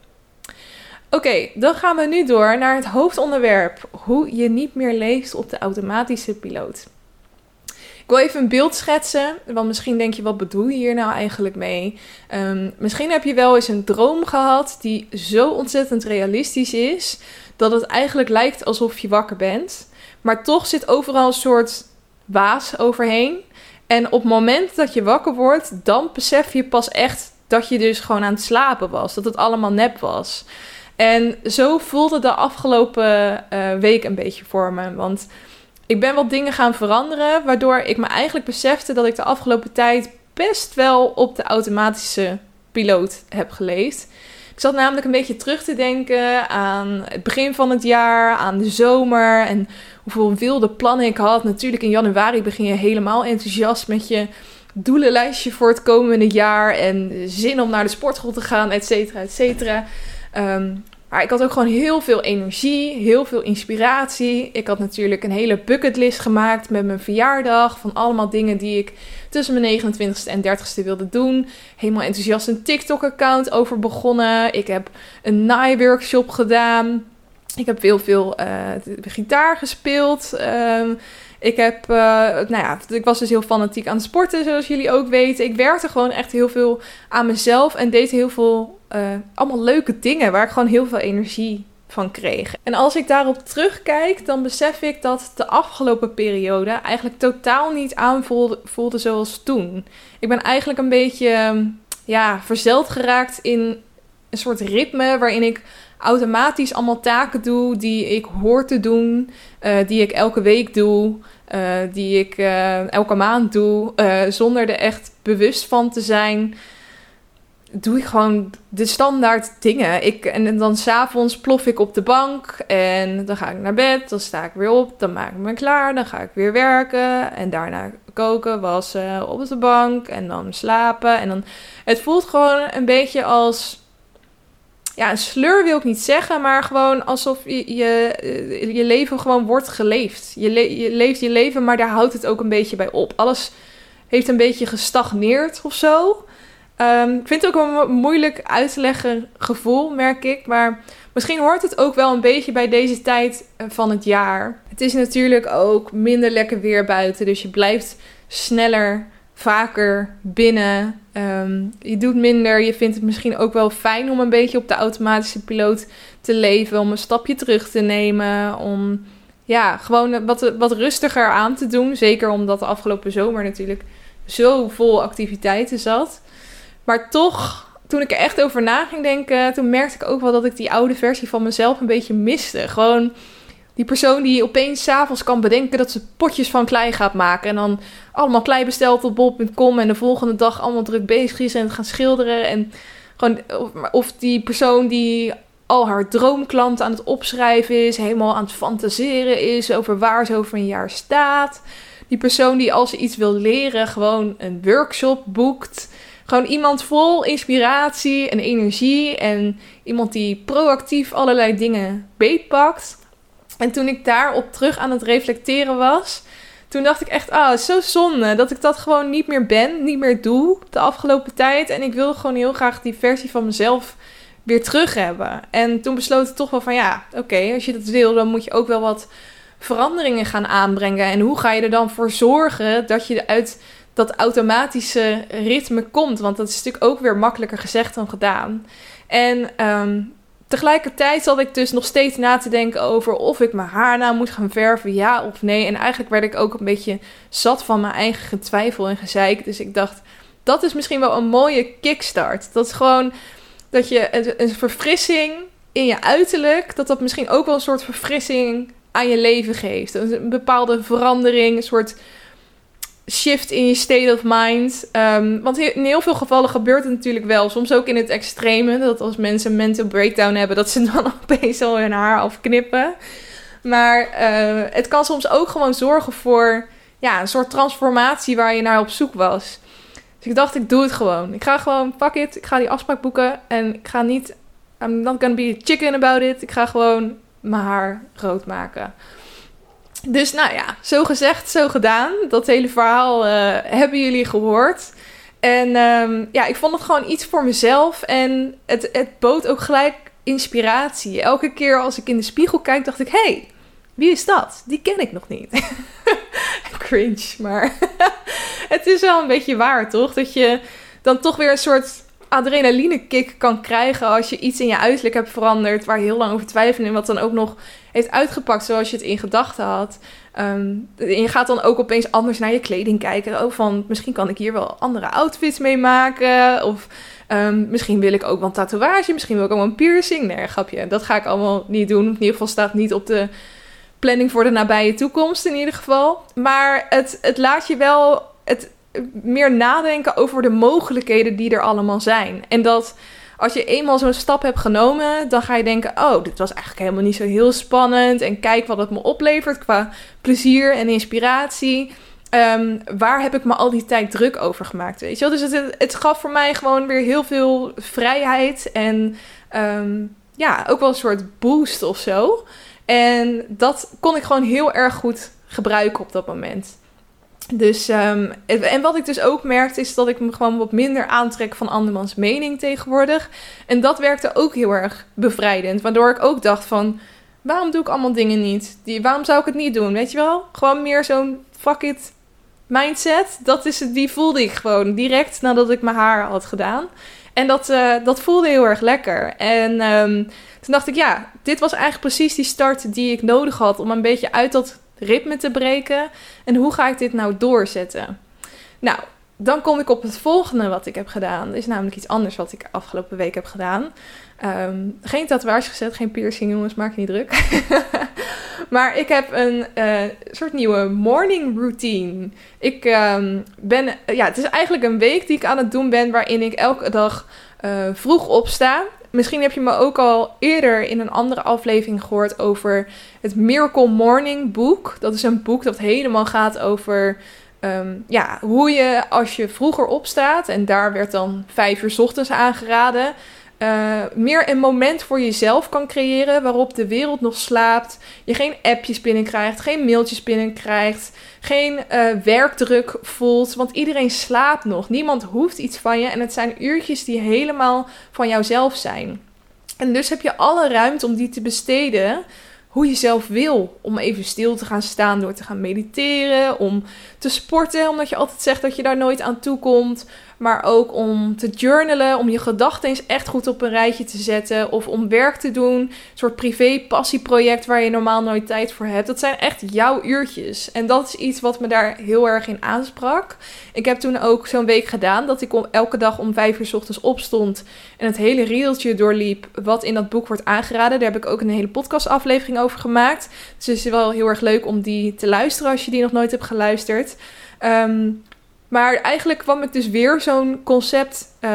Oké, dan gaan we nu door naar het hoofdonderwerp: hoe je niet meer leest op de automatische piloot. Wil even een beeld schetsen, want misschien denk je, wat bedoel je hier nou eigenlijk mee? Um, misschien heb je wel eens een droom gehad die zo ontzettend realistisch is, dat het eigenlijk lijkt alsof je wakker bent. Maar toch zit overal een soort waas overheen. En op het moment dat je wakker wordt, dan besef je pas echt dat je dus gewoon aan het slapen was. Dat het allemaal nep was. En zo voelde de afgelopen uh, week een beetje voor me. Want ik ben wat dingen gaan veranderen, waardoor ik me eigenlijk besefte dat ik de afgelopen tijd best wel op de automatische piloot heb geleefd. Ik zat namelijk een beetje terug te denken aan het begin van het jaar, aan de zomer en hoeveel wilde plannen ik had. Natuurlijk in januari begin je helemaal enthousiast met je doelenlijstje voor het komende jaar en zin om naar de sportschool te gaan, et cetera, et cetera. Um, ik had ook gewoon heel veel energie, heel veel inspiratie. Ik had natuurlijk een hele bucketlist gemaakt met mijn verjaardag. Van allemaal dingen die ik tussen mijn 29ste en 30ste wilde doen. Helemaal enthousiast een TikTok-account over begonnen. Ik heb een naaiworkshop gedaan. Ik heb heel veel uh, gitaar gespeeld. Um, ik heb, uh, nou ja, ik was dus heel fanatiek aan sporten, zoals jullie ook weten. Ik werkte gewoon echt heel veel aan mezelf en deed heel veel, uh, allemaal leuke dingen waar ik gewoon heel veel energie van kreeg. En als ik daarop terugkijk, dan besef ik dat de afgelopen periode eigenlijk totaal niet aanvoelde voelde zoals toen. Ik ben eigenlijk een beetje, ja, verzeld geraakt in een soort ritme waarin ik automatisch allemaal taken doe die ik hoor te doen, eh, die ik elke week doe, uh, die ik uh, elke maand doe, zonder er echt bewust van te zijn. Doe ik gewoon de standaard dingen. Ik, en dan s'avonds plof ik op de bank en dan ga ik naar bed. Dan sta ik weer op, dan maak ik me klaar. Dan ga ik weer werken en daarna koken, wassen, op de bank en dan slapen. En dan, het voelt gewoon een beetje als ja, een sleur wil ik niet zeggen, maar gewoon alsof je, je, je leven gewoon wordt geleefd. Je, leeft je leven, maar daar houdt het ook een beetje bij op. Alles heeft een beetje gestagneerd of zo. Um, ik vind het ook een moeilijk uit te leggen gevoel, merk ik. Maar misschien hoort het ook wel een beetje bij deze tijd eh, van het jaar. Het is natuurlijk ook minder lekker weer buiten, dus je blijft sneller vaker binnen. Ehm, je doet minder. Je vindt het misschien ook wel fijn om een beetje op de automatische piloot te leven. Om een stapje terug te nemen. Om ja, gewoon wat, wat rustiger aan te doen. Zeker omdat de afgelopen zomer natuurlijk zo vol activiteiten zat. Maar toch, toen ik er echt over na ging denken, toen merkte ik ook wel dat ik die oude versie van mezelf een beetje miste. Gewoon die persoon die opeens s'avonds kan bedenken dat ze potjes van klei gaat maken. En dan allemaal klei bestelt op bol.com. En de volgende dag allemaal druk bezig is en gaan schilderen. En gewoon, of die persoon die al haar droomklant aan het opschrijven is. Helemaal aan het fantaseren is over waar ze over een jaar staat. Die persoon die als ze iets wil leren gewoon een workshop boekt. Gewoon iemand vol inspiratie en energie. En iemand die proactief allerlei dingen beetpakt. En toen ik daarop terug aan het reflecteren was, toen dacht ik echt, ah, zo zonde dat ik dat gewoon niet meer ben, niet meer doe de afgelopen tijd. En ik wilde gewoon heel graag die versie van mezelf weer terug hebben. En toen besloot ik toch wel van, ja, oké, als je dat wil, dan moet je ook wel wat veranderingen gaan aanbrengen. En hoe ga je er dan voor zorgen dat je uit dat automatische ritme komt? Want dat is natuurlijk ook weer makkelijker gezegd dan gedaan. En um, Tegelijkertijd zat ik dus nog steeds na te denken over of ik mijn haar nou moet gaan verven, ja of nee. En eigenlijk werd ik ook een beetje zat van mijn eigen getwijfel en gezeik. Dus ik dacht, dat is misschien wel een mooie kickstart. Dat is gewoon dat je een, verfrissing in je uiterlijk, dat dat misschien ook wel een soort verfrissing aan je leven geeft. Een bepaalde verandering, een soort shift in je state of mind. Um, want in heel veel gevallen gebeurt het natuurlijk wel. Soms ook in het extreme. Dat als mensen een mental breakdown hebben, dat ze dan opeens al hun haar afknippen. Maar uh, het kan soms ook gewoon zorgen voor ja, een soort transformatie waar je naar op zoek was. Dus ik dacht, ik doe het gewoon. Ik ga gewoon, fuck it. Ik ga die afspraak boeken. En ik ga niet, I'm not gonna be chicken about it. Ik ga gewoon mijn haar rood maken. Dus nou ja, zo gezegd, zo gedaan. Dat hele verhaal uh, hebben jullie gehoord. En um, ja, ik vond het gewoon iets voor mezelf. En het, het bood ook gelijk inspiratie. Elke keer als ik in de spiegel kijk, dacht ik: hé, hey, wie is dat? Die ken ik nog niet. Cringe, maar het is wel een beetje waar, toch? Dat je dan toch weer een soort adrenaline kick kan krijgen als je iets in je uiterlijk hebt veranderd waar je heel lang over twijfelde en wat dan ook nog heeft uitgepakt zoals je het in gedachten had. Um, je gaat dan ook opeens anders naar je kleding kijken. Ook van misschien kan ik hier wel andere outfits mee maken. Of um, misschien wil ik ook wel een tatoeage. Misschien wil ik ook wel een piercing. Nee, grapje. Dat ga ik allemaal niet doen. In ieder geval staat niet op de planning voor de nabije toekomst in ieder geval. Maar het, het laat je wel. Het, meer nadenken over de mogelijkheden die er allemaal zijn. En dat als je eenmaal zo'n stap hebt genomen, dan ga je denken: oh, dit was eigenlijk helemaal niet zo heel spannend. En kijk wat het me oplevert qua plezier en inspiratie. Um, waar heb ik me al die tijd druk over gemaakt? Weet je wel? Dus het, het gaf voor mij gewoon weer heel veel vrijheid. En um, ja, ook wel een soort boost of zo. En dat kon ik gewoon heel erg goed gebruiken op dat moment. Dus, um, en wat ik dus ook merkte, is dat ik me gewoon wat minder aantrek van andermans mening tegenwoordig. En dat werkte ook heel erg bevrijdend. Waardoor ik ook dacht van, waarom doe ik allemaal dingen niet? Die, waarom zou ik het niet doen? Weet je wel? Gewoon meer zo'n fuck it mindset. Dat is het, die voelde ik gewoon direct nadat ik mijn haar had gedaan. En dat, uh, dat voelde heel erg lekker. En um, toen dacht ik, ja, dit was eigenlijk precies die start die ik nodig had om een beetje uit dat ritme te breken. En hoe ga ik dit nou doorzetten? Nou, dan kom ik op het volgende wat ik heb gedaan. Is namelijk iets anders wat ik afgelopen week heb gedaan. Ehm, geen tatoeage gezet, geen piercing, jongens, maak je niet druk. maar ik heb een uh, soort nieuwe morning routine. Ik ehm, ben, ja, het is eigenlijk een week die ik aan het doen ben, waarin ik elke dag uh, vroeg opsta. Misschien heb je me ook al eerder in een andere aflevering gehoord over het Miracle Morning boek. Dat is een boek dat helemaal gaat over um, ja, hoe je als je vroeger opstaat, en daar werd dan vijf uur ochtends aangeraden, uh, meer een moment voor jezelf kan creëren waarop de wereld nog slaapt. Je geen appjes binnenkrijgt, geen mailtjes binnenkrijgt, geen uh, werkdruk voelt. Want iedereen slaapt nog. Niemand hoeft iets van je. En het zijn uurtjes die helemaal van jouzelf zijn. En dus heb je alle ruimte om die te besteden hoe je zelf wil. Om even stil te gaan staan door te gaan mediteren. Om te sporten, omdat je altijd zegt dat je daar nooit aan toe komt. Maar ook om te journalen, om je gedachten eens echt goed op een rijtje te zetten. Of om werk te doen. Een soort privé-passieproject waar je normaal nooit tijd voor hebt. Dat zijn echt jouw uurtjes. En dat is iets wat me daar heel erg in aansprak. Ik heb toen ook zo'n week gedaan dat ik elke dag om vijf uur s ochtends opstond. En het hele riedeltje doorliep wat in dat boek wordt aangeraden. Daar heb ik ook een hele podcastaflevering over gemaakt. Dus het is wel heel erg leuk om die te luisteren als je die nog nooit hebt geluisterd. Um, maar eigenlijk kwam ik dus weer zo'n concept uh,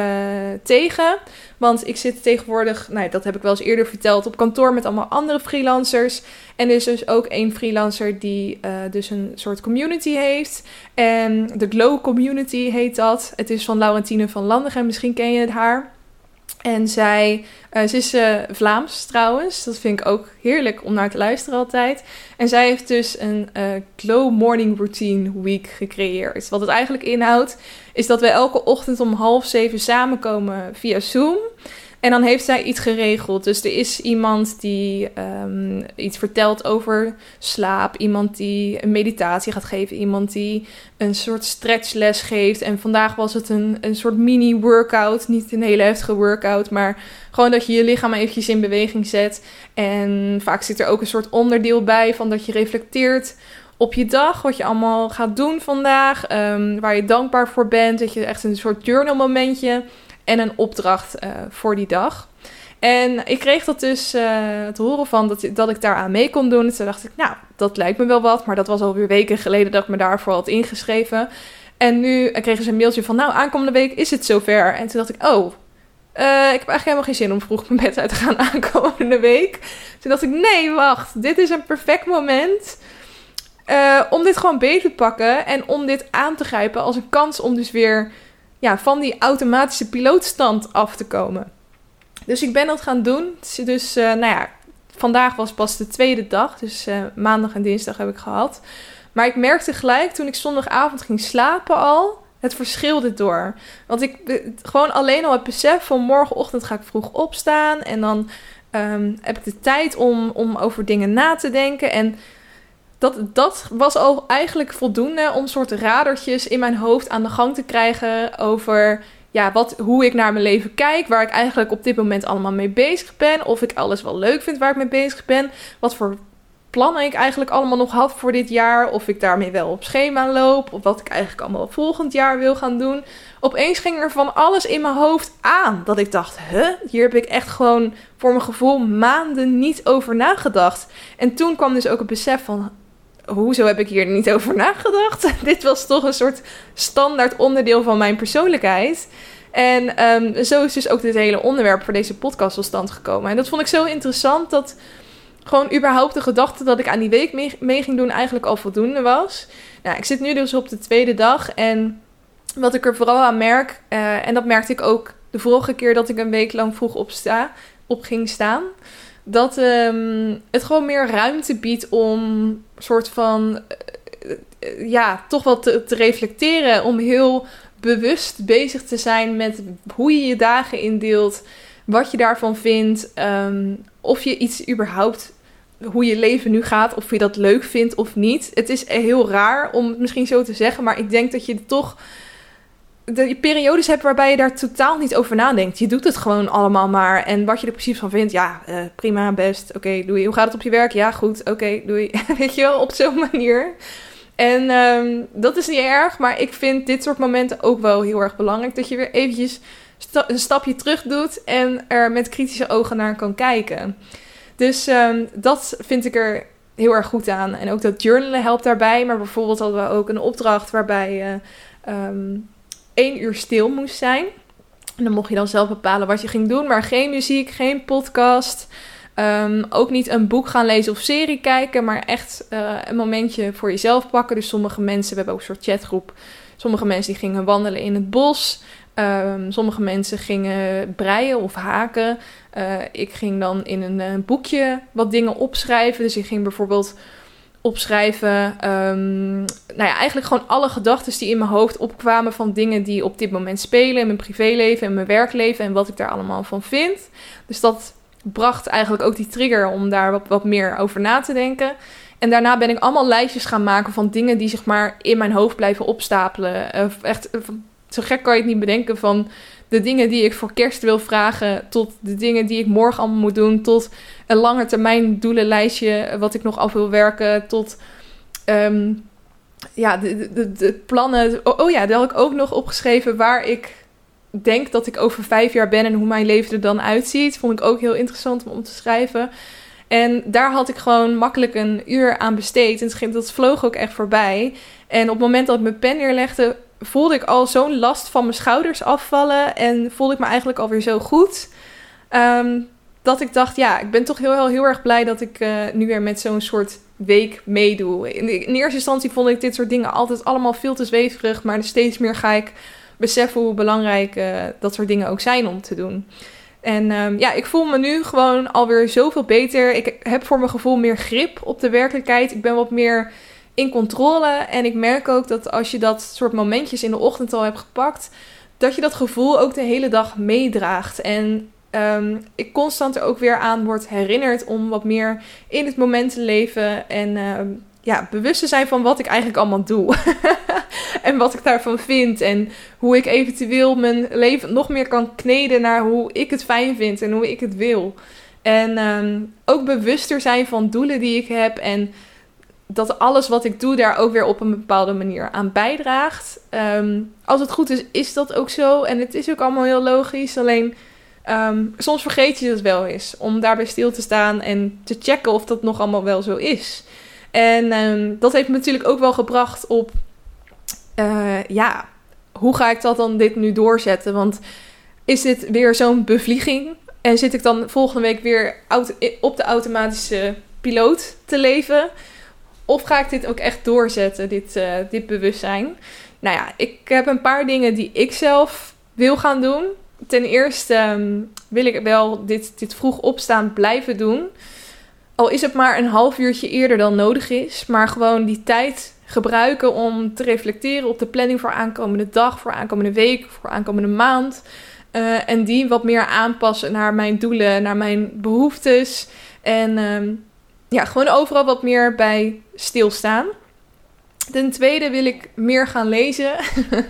tegen. Want ik zit tegenwoordig, nou, dat heb ik wel eens eerder verteld, op kantoor met allemaal andere freelancers. En er is dus ook één freelancer die uh, dus een soort community heeft. En de Glow Community heet dat. Het is van Laurentine van Landigen, misschien ken je het haar. En zij, uh, ze is uh, Vlaams trouwens. Dat vind ik ook heerlijk om naar te luisteren altijd. En zij heeft dus een uh, Glow Morning Routine Week gecreëerd. Wat het eigenlijk inhoudt, is dat we elke ochtend om half zeven samenkomen via Zoom. En dan heeft zij iets geregeld. Dus er is iemand die um, iets vertelt over slaap. Iemand die een meditatie gaat geven. Iemand die een soort stretchles geeft. En vandaag was het een, een soort mini-workout. Niet een hele heftige workout. Maar gewoon dat je je lichaam eventjes in beweging zet. En vaak zit er ook een soort onderdeel bij van dat je reflecteert op je dag, wat je allemaal gaat doen vandaag, um, waar je dankbaar voor bent, dat je echt een soort journal momentje en een opdracht uh, voor die dag. En ik kreeg dat dus uh, te horen van dat, dat ik daaraan mee kon doen. Toen dacht ik, nou, dat lijkt me wel wat. Maar dat was alweer weken geleden dat ik me daarvoor had ingeschreven. En nu kregen ze een mailtje van, nou, aankomende week is het zover. En toen dacht ik, oh, ik heb eigenlijk helemaal geen zin om vroeg mijn bed uit te gaan aankomende week. Toen dacht ik, nee, wacht, dit is een perfect moment... Om dit gewoon beter te pakken en om dit aan te grijpen als een kans om dus weer ja, van die automatische pilootstand af te komen. Dus ik ben dat gaan doen. Dus, uh, nou ja, vandaag was pas de tweede dag. Dus uh, maandag en dinsdag heb ik gehad. Maar ik merkte gelijk toen ik zondagavond ging slapen al het verschil dit door. Want ik gewoon alleen al het besef van morgenochtend ga ik vroeg opstaan. En dan um, heb ik de tijd om, om over dingen na te denken. En dat, dat was al eigenlijk voldoende om soort radertjes in mijn hoofd aan de gang te krijgen over ja, wat, hoe ik naar mijn leven kijk, waar ik eigenlijk op dit moment allemaal mee bezig ben, of ik alles wel leuk vind waar ik mee bezig ben, wat voor plannen ik eigenlijk allemaal nog had voor dit jaar, of ik daarmee wel op schema loop, of wat ik eigenlijk allemaal volgend jaar wil gaan doen. Opeens ging er van alles in mijn hoofd aan dat ik dacht, huh, hier heb ik echt gewoon voor mijn gevoel maanden niet over nagedacht. En toen kwam dus ook het besef van, hoezo heb ik hier niet over nagedacht? Dit was toch een soort standaard onderdeel van mijn persoonlijkheid. En um, zo is dus ook dit hele onderwerp voor deze podcast tot stand gekomen. En dat vond ik zo interessant dat gewoon überhaupt de gedachte dat ik aan die week mee, ging doen eigenlijk al voldoende was. Nou, ik zit nu dus op de tweede dag en wat ik er vooral aan merk, uh, en dat merkte ik ook de vorige keer dat ik een week lang vroeg opsta, op ging staan dat um, het gewoon meer ruimte biedt om soort van uh, ja, toch wat te, te, reflecteren. Om heel bewust bezig te zijn met hoe je je dagen indeelt. Wat je daarvan vindt. Um, of je iets überhaupt. Hoe je leven nu gaat. Of je dat leuk vindt of niet. Het is heel raar om het misschien zo te zeggen. Maar ik denk dat je toch de periodes hebt waarbij je daar totaal niet over nadenkt. Je doet het gewoon allemaal maar. En wat je er precies van vindt, ja, uh, prima, best. Oké, doei. Hoe gaat het op je werk? Ja, goed. Oké, doei. Weet je wel, op zo'n manier. En ehm, dat is niet erg, maar ik vind dit soort momenten ook wel heel erg belangrijk. Dat je weer eventjes een stapje terug doet en er met kritische ogen naar kan kijken. Dus ehm, dat vind ik er heel erg goed aan. En ook dat journalen helpt daarbij. Maar bijvoorbeeld hadden we ook een opdracht waarbij je um, één uur stil moest zijn. En dan mocht je dan zelf bepalen wat je ging doen. Maar geen muziek, geen podcast. Ehm, ook niet een boek gaan lezen of serie kijken. Maar echt uh, een momentje voor jezelf pakken. Dus sommige mensen, hebben ook een soort chatgroep. Sommige mensen die gingen wandelen in het bos. Um, sommige mensen gingen breien of haken. Uh, ik ging dan in een, een, boekje wat dingen opschrijven. Dus ik ging bijvoorbeeld opschrijven. Um, nou ja, eigenlijk gewoon alle gedachten die in mijn hoofd opkwamen van dingen die op dit moment spelen in mijn privéleven en mijn werkleven en wat ik daar allemaal van vind. Dus dat bracht eigenlijk ook die trigger om daar wat, wat meer over na te denken. En daarna ben ik allemaal lijstjes gaan maken van dingen die zeg maar in mijn hoofd blijven opstapelen. Uh, echt zo gek kan je het niet bedenken van de dingen die ik voor kerst wil vragen, tot de dingen die ik morgen allemaal moet doen, tot een lange termijn doelenlijstje wat ik nog af wil werken, tot um, ja, de, de, de, plannen. Oh, ja, daar had ik ook nog opgeschreven waar ik denk dat ik over vijf jaar ben en hoe mijn leven er dan uitziet. Vond ik ook heel interessant om te schrijven. En daar had ik gewoon makkelijk een uur aan besteed. En dat vloog ook echt voorbij. En op het moment dat ik mijn pen neerlegde, voelde ik al zo'n last van mijn schouders afvallen. En voelde ik me eigenlijk alweer zo goed. Um, dat ik dacht, ja, ik ben toch heel, heel, heel erg blij dat ik uh, nu weer met zo'n soort week meedoe. In, eerste instantie vond ik dit soort dingen altijd allemaal veel te zweverig. Maar steeds meer ga ik beseffen hoe belangrijk uh, dat soort dingen ook zijn om te doen. En um, ja, ik voel me nu gewoon alweer zoveel beter. Ik heb voor mijn gevoel meer grip op de werkelijkheid. Ik ben wat meer in controle. En ik merk ook dat als je dat soort momentjes in de ochtend al hebt gepakt, dat je dat gevoel ook de hele dag meedraagt. En um, ik constant er ook weer aan word herinnerd om wat meer in het moment te leven. En um, ja, bewust te zijn van wat ik eigenlijk allemaal doe. en wat ik daarvan vind. En hoe ik eventueel mijn leven nog meer kan kneden naar hoe ik het fijn vind en hoe ik het wil. En um, ook bewuster zijn van doelen die ik heb. En dat alles wat ik doe daar ook weer op een bepaalde manier aan bijdraagt. Um, als het goed is, is dat ook zo. En het is ook allemaal heel logisch. Alleen um, soms vergeet je het wel eens. Om daarbij stil te staan en te checken of dat nog allemaal wel zo is. En um, dat heeft me natuurlijk ook wel gebracht op... Uh, ja, hoe ga ik dat dan dit nu doorzetten? Want is dit weer zo'n bevlieging? En zit ik dan volgende week weer op de automatische piloot te leven? Of ga ik dit ook echt doorzetten, dit, uh, dit bewustzijn? Nou ja, ik heb een paar dingen die ik zelf wil gaan doen. Ten eerste um, wil ik wel dit, dit vroeg opstaan blijven doen. Al is het maar een half uurtje eerder dan nodig is. Maar gewoon die tijd gebruiken om te reflecteren op de planning voor aankomende dag, voor aankomende week, voor aankomende maand. Uh, en die wat meer aanpassen naar mijn doelen, naar mijn behoeftes. En um, ja, gewoon overal wat meer bij stilstaan. Ten tweede wil ik meer gaan lezen.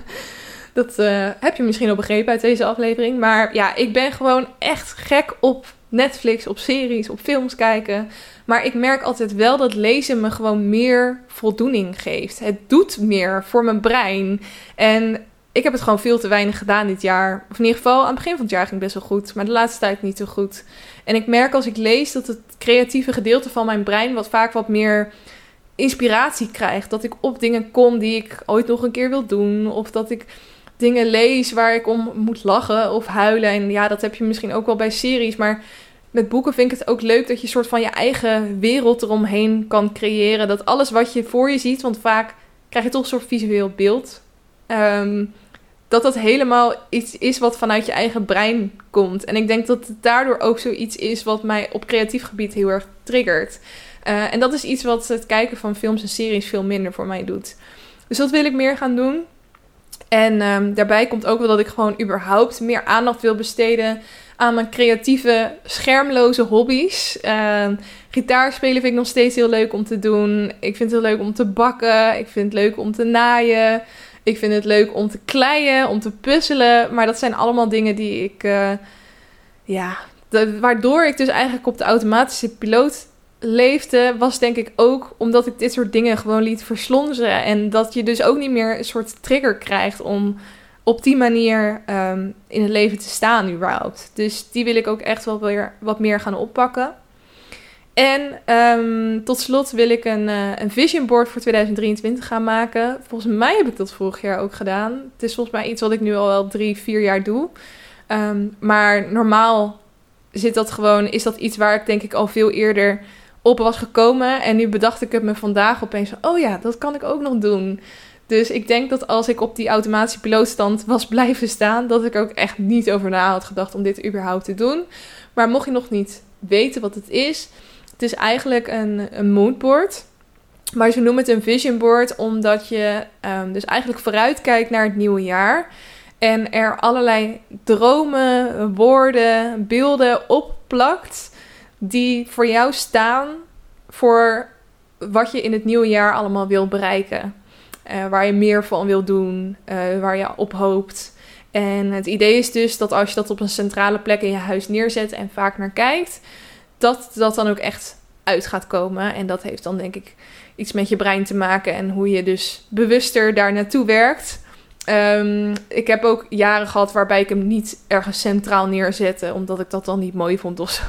dat uh, heb je misschien al begrepen uit deze aflevering. Maar ja, ik ben gewoon echt gek op Netflix, op series, op films kijken. Maar ik merk altijd wel dat lezen me gewoon meer voldoening geeft. Het doet meer voor mijn brein. En ik heb het gewoon veel te weinig gedaan dit jaar. Of in ieder geval, aan het begin van het jaar ging het best wel goed. Maar de laatste tijd niet zo goed. En ik merk als ik lees dat het creatieve gedeelte van mijn brein... wat vaak wat meer inspiratie krijgt. Dat ik op dingen kom die ik ooit nog een keer wil doen. Of dat ik dingen lees waar ik om moet lachen of huilen. En ja, dat heb je misschien ook wel bij series. Maar met boeken vind ik het ook leuk dat je een soort van je eigen wereld eromheen kan creëren. Dat alles wat je voor je ziet, want vaak krijg je toch een soort visueel beeld. Um, dat dat helemaal iets is wat vanuit je eigen brein komt. En ik denk dat het daardoor ook zoiets is wat mij op creatief gebied heel erg triggert. Uh, en dat is iets wat het kijken van films en series veel minder voor mij doet. Dus dat wil ik meer gaan doen. En um, daarbij komt ook wel dat ik gewoon überhaupt meer aandacht wil besteden aan mijn creatieve, schermloze hobby's. Uh, gitaar spelen vind ik nog steeds heel leuk om te doen. Ik vind het heel leuk om te bakken. Ik vind het leuk om te naaien. Ik vind het leuk om te kleien, om te puzzelen. Maar dat zijn allemaal dingen die ik. Uh, ja, waardoor ik dus eigenlijk op de automatische piloot leefde, was denk ik ook omdat ik dit soort dingen gewoon liet verslonzen. En dat je dus ook niet meer een soort trigger krijgt om op die manier ehm, in het leven te staan überhaupt. Dus die wil ik ook echt wel weer wat meer gaan oppakken. En ehm, tot slot wil ik een, uh, een vision board voor 2023 gaan maken. Volgens mij heb ik dat vorig jaar ook gedaan. Het is volgens mij iets wat ik nu al wel drie, vier jaar doe. Ehm, maar normaal zit dat gewoon, is dat iets waar ik denk ik al veel eerder op was gekomen. En nu bedacht ik het me vandaag opeens oh ja, dat kan ik ook nog doen. Dus ik denk dat als ik op die automatische pilootstand was blijven staan, dat ik ook echt niet over na had gedacht om dit überhaupt te doen. Maar mocht je nog niet weten wat het is, het is eigenlijk een, een moodboard. Maar ze noemen het een vision board omdat je um, dus eigenlijk vooruitkijkt naar het nieuwe jaar. En er allerlei dromen, woorden, beelden opplakt die voor jou staan voor wat je in het nieuwe jaar allemaal wil bereiken. Uh, waar je meer van wil doen, uh, waar je op hoopt. En het idee is dus dat als je dat op een centrale plek in je huis neerzet en vaak naar kijkt, dat dat dan ook echt uit gaat komen. En dat heeft dan denk ik iets met je brein te maken en hoe je dus bewuster daar naartoe werkt. Um, ik heb ook jaren gehad waarbij ik hem niet ergens centraal neerzette, omdat ik dat dan niet mooi vond of zo.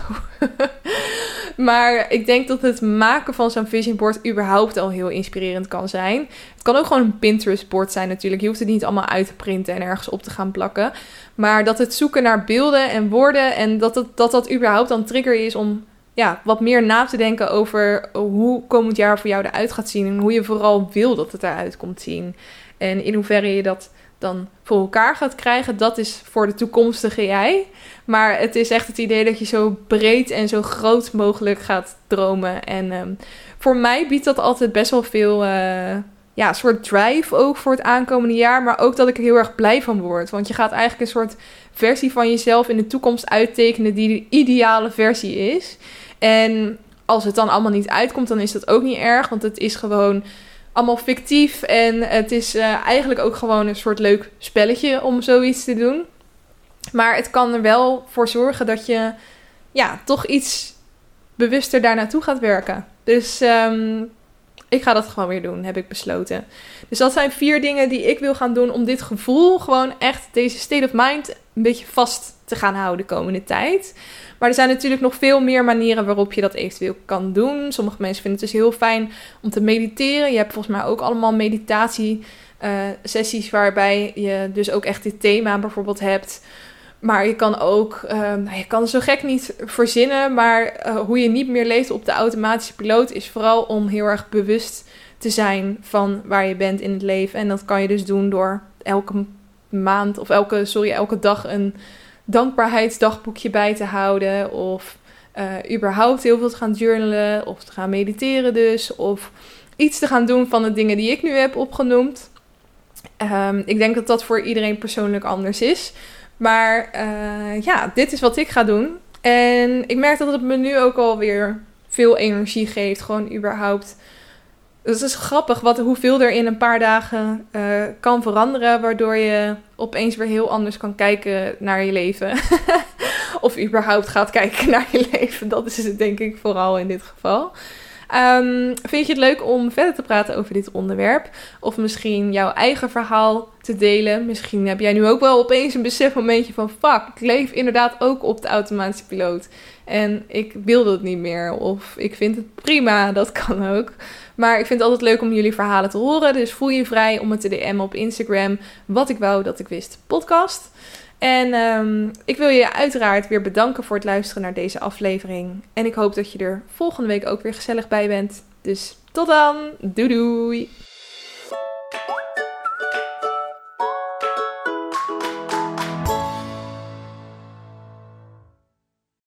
maar ik denk dat het maken van zo'n vision board überhaupt al heel inspirerend kan zijn. Het kan ook gewoon een Pinterest board zijn natuurlijk. Je hoeft het niet allemaal uit te printen en ergens op te gaan plakken. Maar dat het zoeken naar beelden en woorden en dat het, dat, dat überhaupt dan trigger is om ja, wat meer na te denken over hoe komend jaar voor jou eruit gaat zien. En hoe je vooral wil dat het eruit komt zien. En in hoeverre je dat dan voor elkaar gaat krijgen, dat is voor de toekomstige jij. Maar het is echt het idee dat je zo breed en zo groot mogelijk gaat dromen. En um, voor mij biedt dat altijd best wel veel uh, ja, soort drive ook voor het aankomende jaar. Maar ook dat ik er heel erg blij van word. Want je gaat eigenlijk een soort versie van jezelf in de toekomst uittekenen die de ideale versie is. En als het dan allemaal niet uitkomt, dan is dat ook niet erg. Want het is gewoon allemaal fictief. En het is uh, eigenlijk ook gewoon een soort leuk spelletje om zoiets te doen. Maar het kan er wel voor zorgen dat je ja, toch iets bewuster daar naartoe gaat werken. Dus um, ik ga dat gewoon weer doen, heb ik besloten. Dus dat zijn vier dingen die ik wil gaan doen om dit gevoel gewoon echt, deze state of mind, een beetje vast te gaan houden de komende tijd. Maar er zijn natuurlijk nog veel meer manieren waarop je dat eventueel kan doen. Sommige mensen vinden het dus heel fijn om te mediteren. Je hebt volgens mij ook allemaal meditatie uh, sessies waarbij je dus ook echt dit thema bijvoorbeeld hebt. Maar je kan ook, uh, je kan zo gek niet verzinnen, maar uh, hoe je niet meer leeft op de automatische piloot is vooral om heel erg bewust te zijn van waar je bent in het leven. En dat kan je dus doen door elke maand of elke, sorry, elke dag een dankbaarheidsdagboekje bij te houden. Of uh, überhaupt heel veel te gaan journalen. Of te gaan mediteren dus. Of iets te gaan doen van de dingen die ik nu heb opgenoemd. Um, ik denk dat dat voor iedereen persoonlijk anders is. Maar uh, ja, dit is wat ik ga doen. En ik merk dat het me nu ook alweer veel energie geeft. Gewoon überhaupt dus het is grappig wat, hoeveel er in een paar dagen uh, kan veranderen, waardoor je opeens weer heel anders kan kijken naar je leven. of überhaupt gaat kijken naar je leven. Dat is het denk ik vooral in dit geval. Um, vind je het leuk om verder te praten over dit onderwerp? Of misschien jouw eigen verhaal te delen? Misschien heb jij nu ook wel opeens een besefmomentje van... fuck, ik leef inderdaad ook op de automatische piloot. En ik wil dat niet meer. Of ik vind het prima, dat kan ook. Maar ik vind het altijd leuk om jullie verhalen te horen. Dus voel je vrij om het te DM'en op Instagram. Wat ik wou dat ik wist, podcast. En um, ik wil je uiteraard weer bedanken voor het luisteren naar deze aflevering. En ik hoop dat je er volgende week ook weer gezellig bij bent. Dus tot dan. Doei doei.